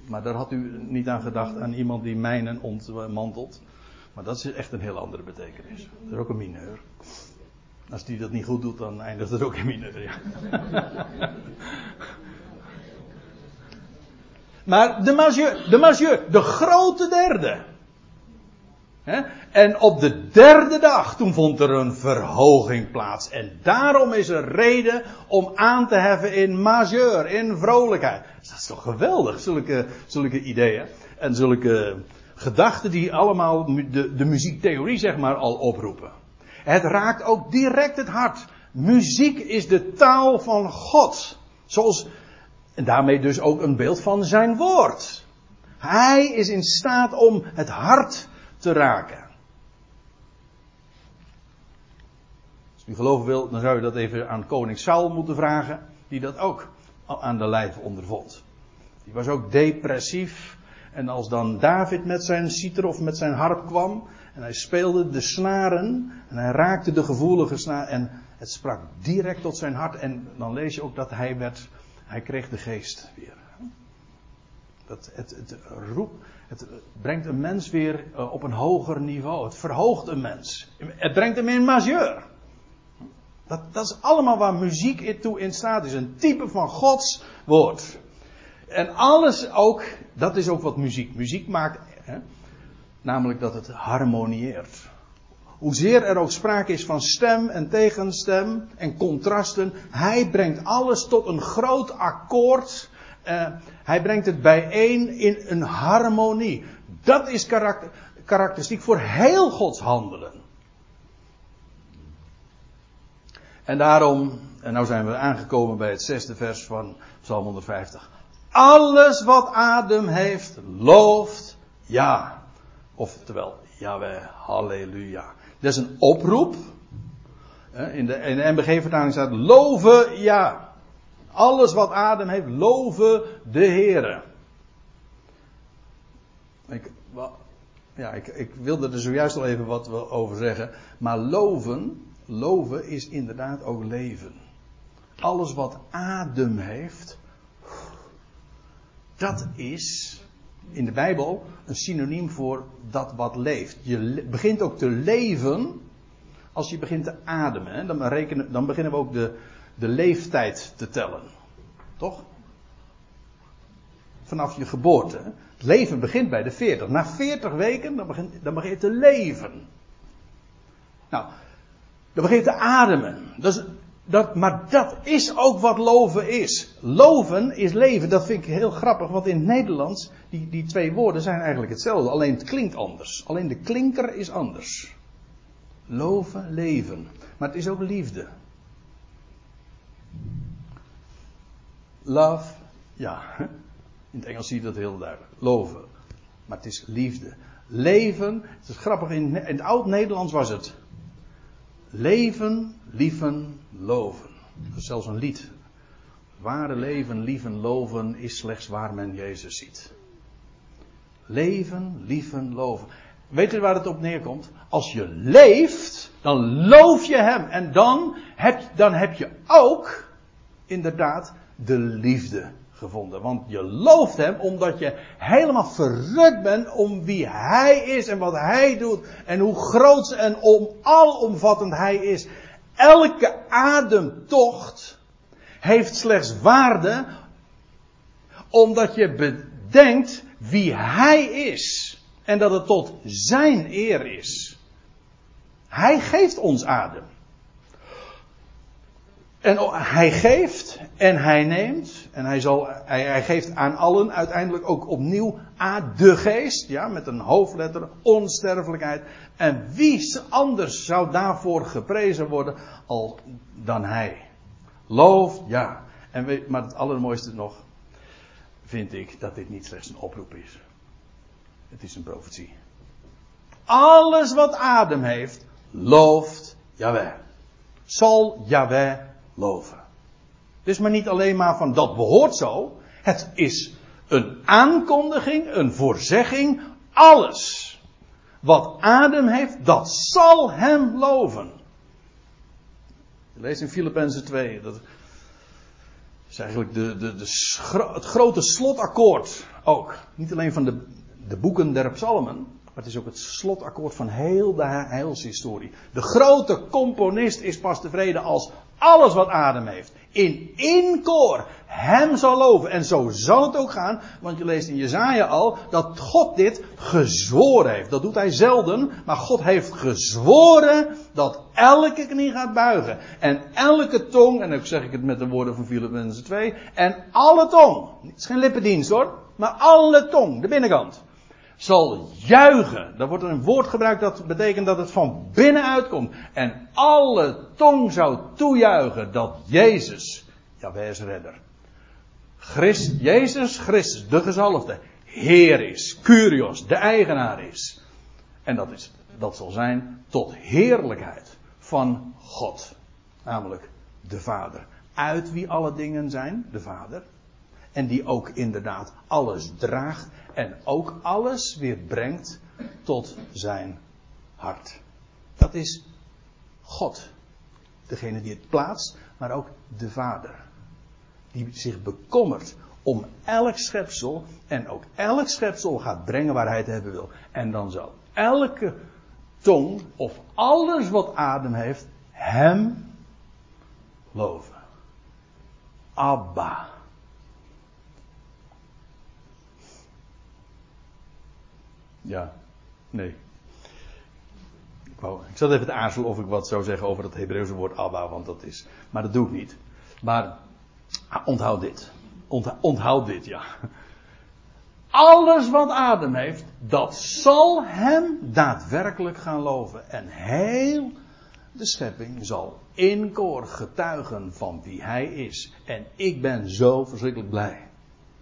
S1: maar daar had u niet aan gedacht, aan iemand die mijnen ontmantelt. Maar dat is echt een heel andere betekenis. Dat is ook een mineur. Als die dat niet goed doet, dan eindigt het ook in mineur. Ja. maar de majeur, de majeur, de grote derde. En op de derde dag, toen vond er een verhoging plaats. En daarom is er reden om aan te heffen in majeur, in vrolijkheid. Dat is toch geweldig, zulke, zulke ideeën. En zulke gedachten die allemaal de, de muziektheorie zeg maar al oproepen. Het raakt ook direct het hart. Muziek is de taal van God. Zoals, en daarmee dus ook een beeld van zijn woord. Hij is in staat om het hart te raken. Als u geloven wil, dan zou je dat even aan koning Saul moeten vragen, die dat ook aan de lijf ondervond. Die was ook depressief. En als dan David met zijn citer of met zijn harp kwam, en hij speelde de snaren, en hij raakte de gevoelige snaren, en het sprak direct tot zijn hart. En dan lees je ook dat hij werd, hij kreeg de geest weer. Dat het, het, roep, het brengt een mens weer eh, op een hoger niveau. Het verhoogt een mens. Het brengt hem in majeur. Dat, dat is allemaal waar muziek toe in staat is. Een type van Gods woord. En alles ook, dat is ook wat muziek. Muziek maakt, hè, namelijk dat het harmonieert. Hoezeer er ook sprake is van stem en tegenstem en contrasten, hij brengt alles tot een groot akkoord uh, hij brengt het bijeen in een harmonie. Dat is karakter, karakteristiek voor heel Gods handelen. En daarom, en nou zijn we aangekomen bij het zesde vers van Psalm 150. Alles wat adem heeft, looft ja. Oftewel, Jaweh, halleluja. Dat is een oproep. In de, in de MBG-vertaling staat loven ja. Alles wat adem heeft, loven de Heere. Ik, ja, ik, ik wilde er zojuist al even wat over zeggen. Maar loven, loven is inderdaad ook leven. Alles wat adem heeft, dat is in de Bijbel een synoniem voor dat wat leeft. Je begint ook te leven als je begint te ademen. Dan, rekenen, dan beginnen we ook de, de leeftijd te tellen. Toch? Vanaf je geboorte. Het leven begint bij de 40. Na 40 weken dan begin, dan begin je te leven. Nou, dan begint te ademen. Dat, maar dat is ook wat loven is. Loven is leven. Dat vind ik heel grappig, want in het Nederlands, die, die twee woorden zijn eigenlijk hetzelfde. Alleen het klinkt anders. Alleen de klinker is anders. Loven, leven. Maar het is ook liefde. Love, ja. In het Engels zie je dat heel duidelijk. Loven. Maar het is liefde. Leven, het is grappig, in, het oud-Nederlands was het leven, lieven, loven. Dat is zelfs een lied. Ware leven, lieven, loven is slechts waar men Jezus ziet. Leven, lieven, loven. Weet u waar het op neerkomt? Als je leeft, dan loof je Hem. En dan dan heb je ook, inderdaad, de liefde gevonden. Want je looft hem omdat je helemaal verrukt bent om wie hij is en wat hij doet. En hoe groot en om, alomvattend hij is. Elke ademtocht heeft slechts waarde omdat je bedenkt wie hij is. En dat het tot zijn eer is. Hij geeft ons adem. En hij geeft en hij neemt. En hij, zal, hij, hij, geeft aan allen uiteindelijk ook opnieuw aan de geest. Ja, met een hoofdletter, onsterfelijkheid. En wie anders zou daarvoor geprezen worden al dan hij? Loof, ja. En maar het allermooiste nog, vind ik dat dit niet slechts een oproep is. Het is een profetie. Alles wat adem heeft, looft Yahweh. Zal Yahweh loven. Dus maar niet alleen maar van dat behoort zo. Het is een aankondiging, een voorzegging. Alles wat adem heeft, dat zal hem loven. Je leest in Filippenzen 2. Dat is eigenlijk de, de, de, het grote slotakkoord ook. Niet alleen van de, de boeken der psalmen. Maar het is ook het slotakkoord van heel de heilshistorie. De grote componist is pas tevreden als alles wat adem heeft, in één koor hem zal loven. En zo zal het ook gaan, want je leest in Jezaja al dat God dit gezworen heeft. Dat doet hij zelden, maar God heeft gezworen dat elke knie gaat buigen. En elke tong, en dan zeg ik het met de woorden van Filippenzen 2, en alle tong. Het is geen lippendienst hoor, maar alle tong, de binnenkant zal juichen. Daar wordt een woord gebruikt dat betekent dat het van binnenuit komt. En alle tong zou toejuichen dat Jezus, ja, is redder. Christ, Jezus Christus, de gezalfde, Heer is, Curios, de eigenaar is. En dat, is, dat zal zijn tot heerlijkheid van God. Namelijk de Vader. Uit wie alle dingen zijn, de Vader. En die ook inderdaad alles draagt en ook alles weer brengt tot zijn hart. Dat is God. Degene die het plaatst, maar ook de Vader. Die zich bekommert om elk schepsel en ook elk schepsel gaat brengen waar hij het hebben wil. En dan zal elke tong of alles wat adem heeft, hem loven. Abba. Ja, nee. Ik, ik zat even te aarzelen of ik wat zou zeggen over het Hebreeuwse woord Abba, want dat is. Maar dat doe ik niet. Maar ah, onthoud dit. onthoud dit, ja. Alles wat adem heeft, dat zal hem daadwerkelijk gaan loven. En heel de schepping zal in koor getuigen van wie hij is. En ik ben zo verschrikkelijk blij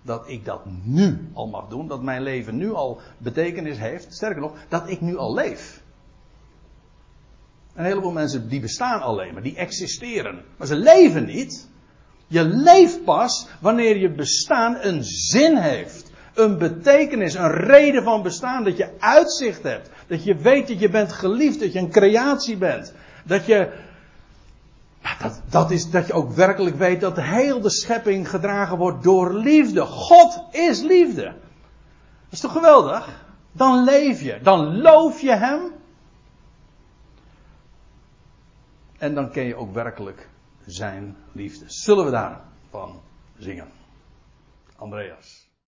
S1: dat ik dat nu al mag doen, dat mijn leven nu al betekenis heeft. Sterker nog, dat ik nu al leef. Een heleboel mensen die bestaan alleen maar, die existeren. Maar ze leven niet. Je leeft pas wanneer je bestaan een zin heeft. Een betekenis, een reden van bestaan. Dat je uitzicht hebt. Dat je weet dat je bent geliefd, dat je een creatie bent. Dat je dat, dat is dat je ook werkelijk weet dat heel de schepping gedragen wordt door liefde. God is liefde. Dat is toch geweldig? Dan leef je, dan loof je Hem. En dan ken je ook werkelijk Zijn liefde. Zullen we daarvan zingen? Andreas.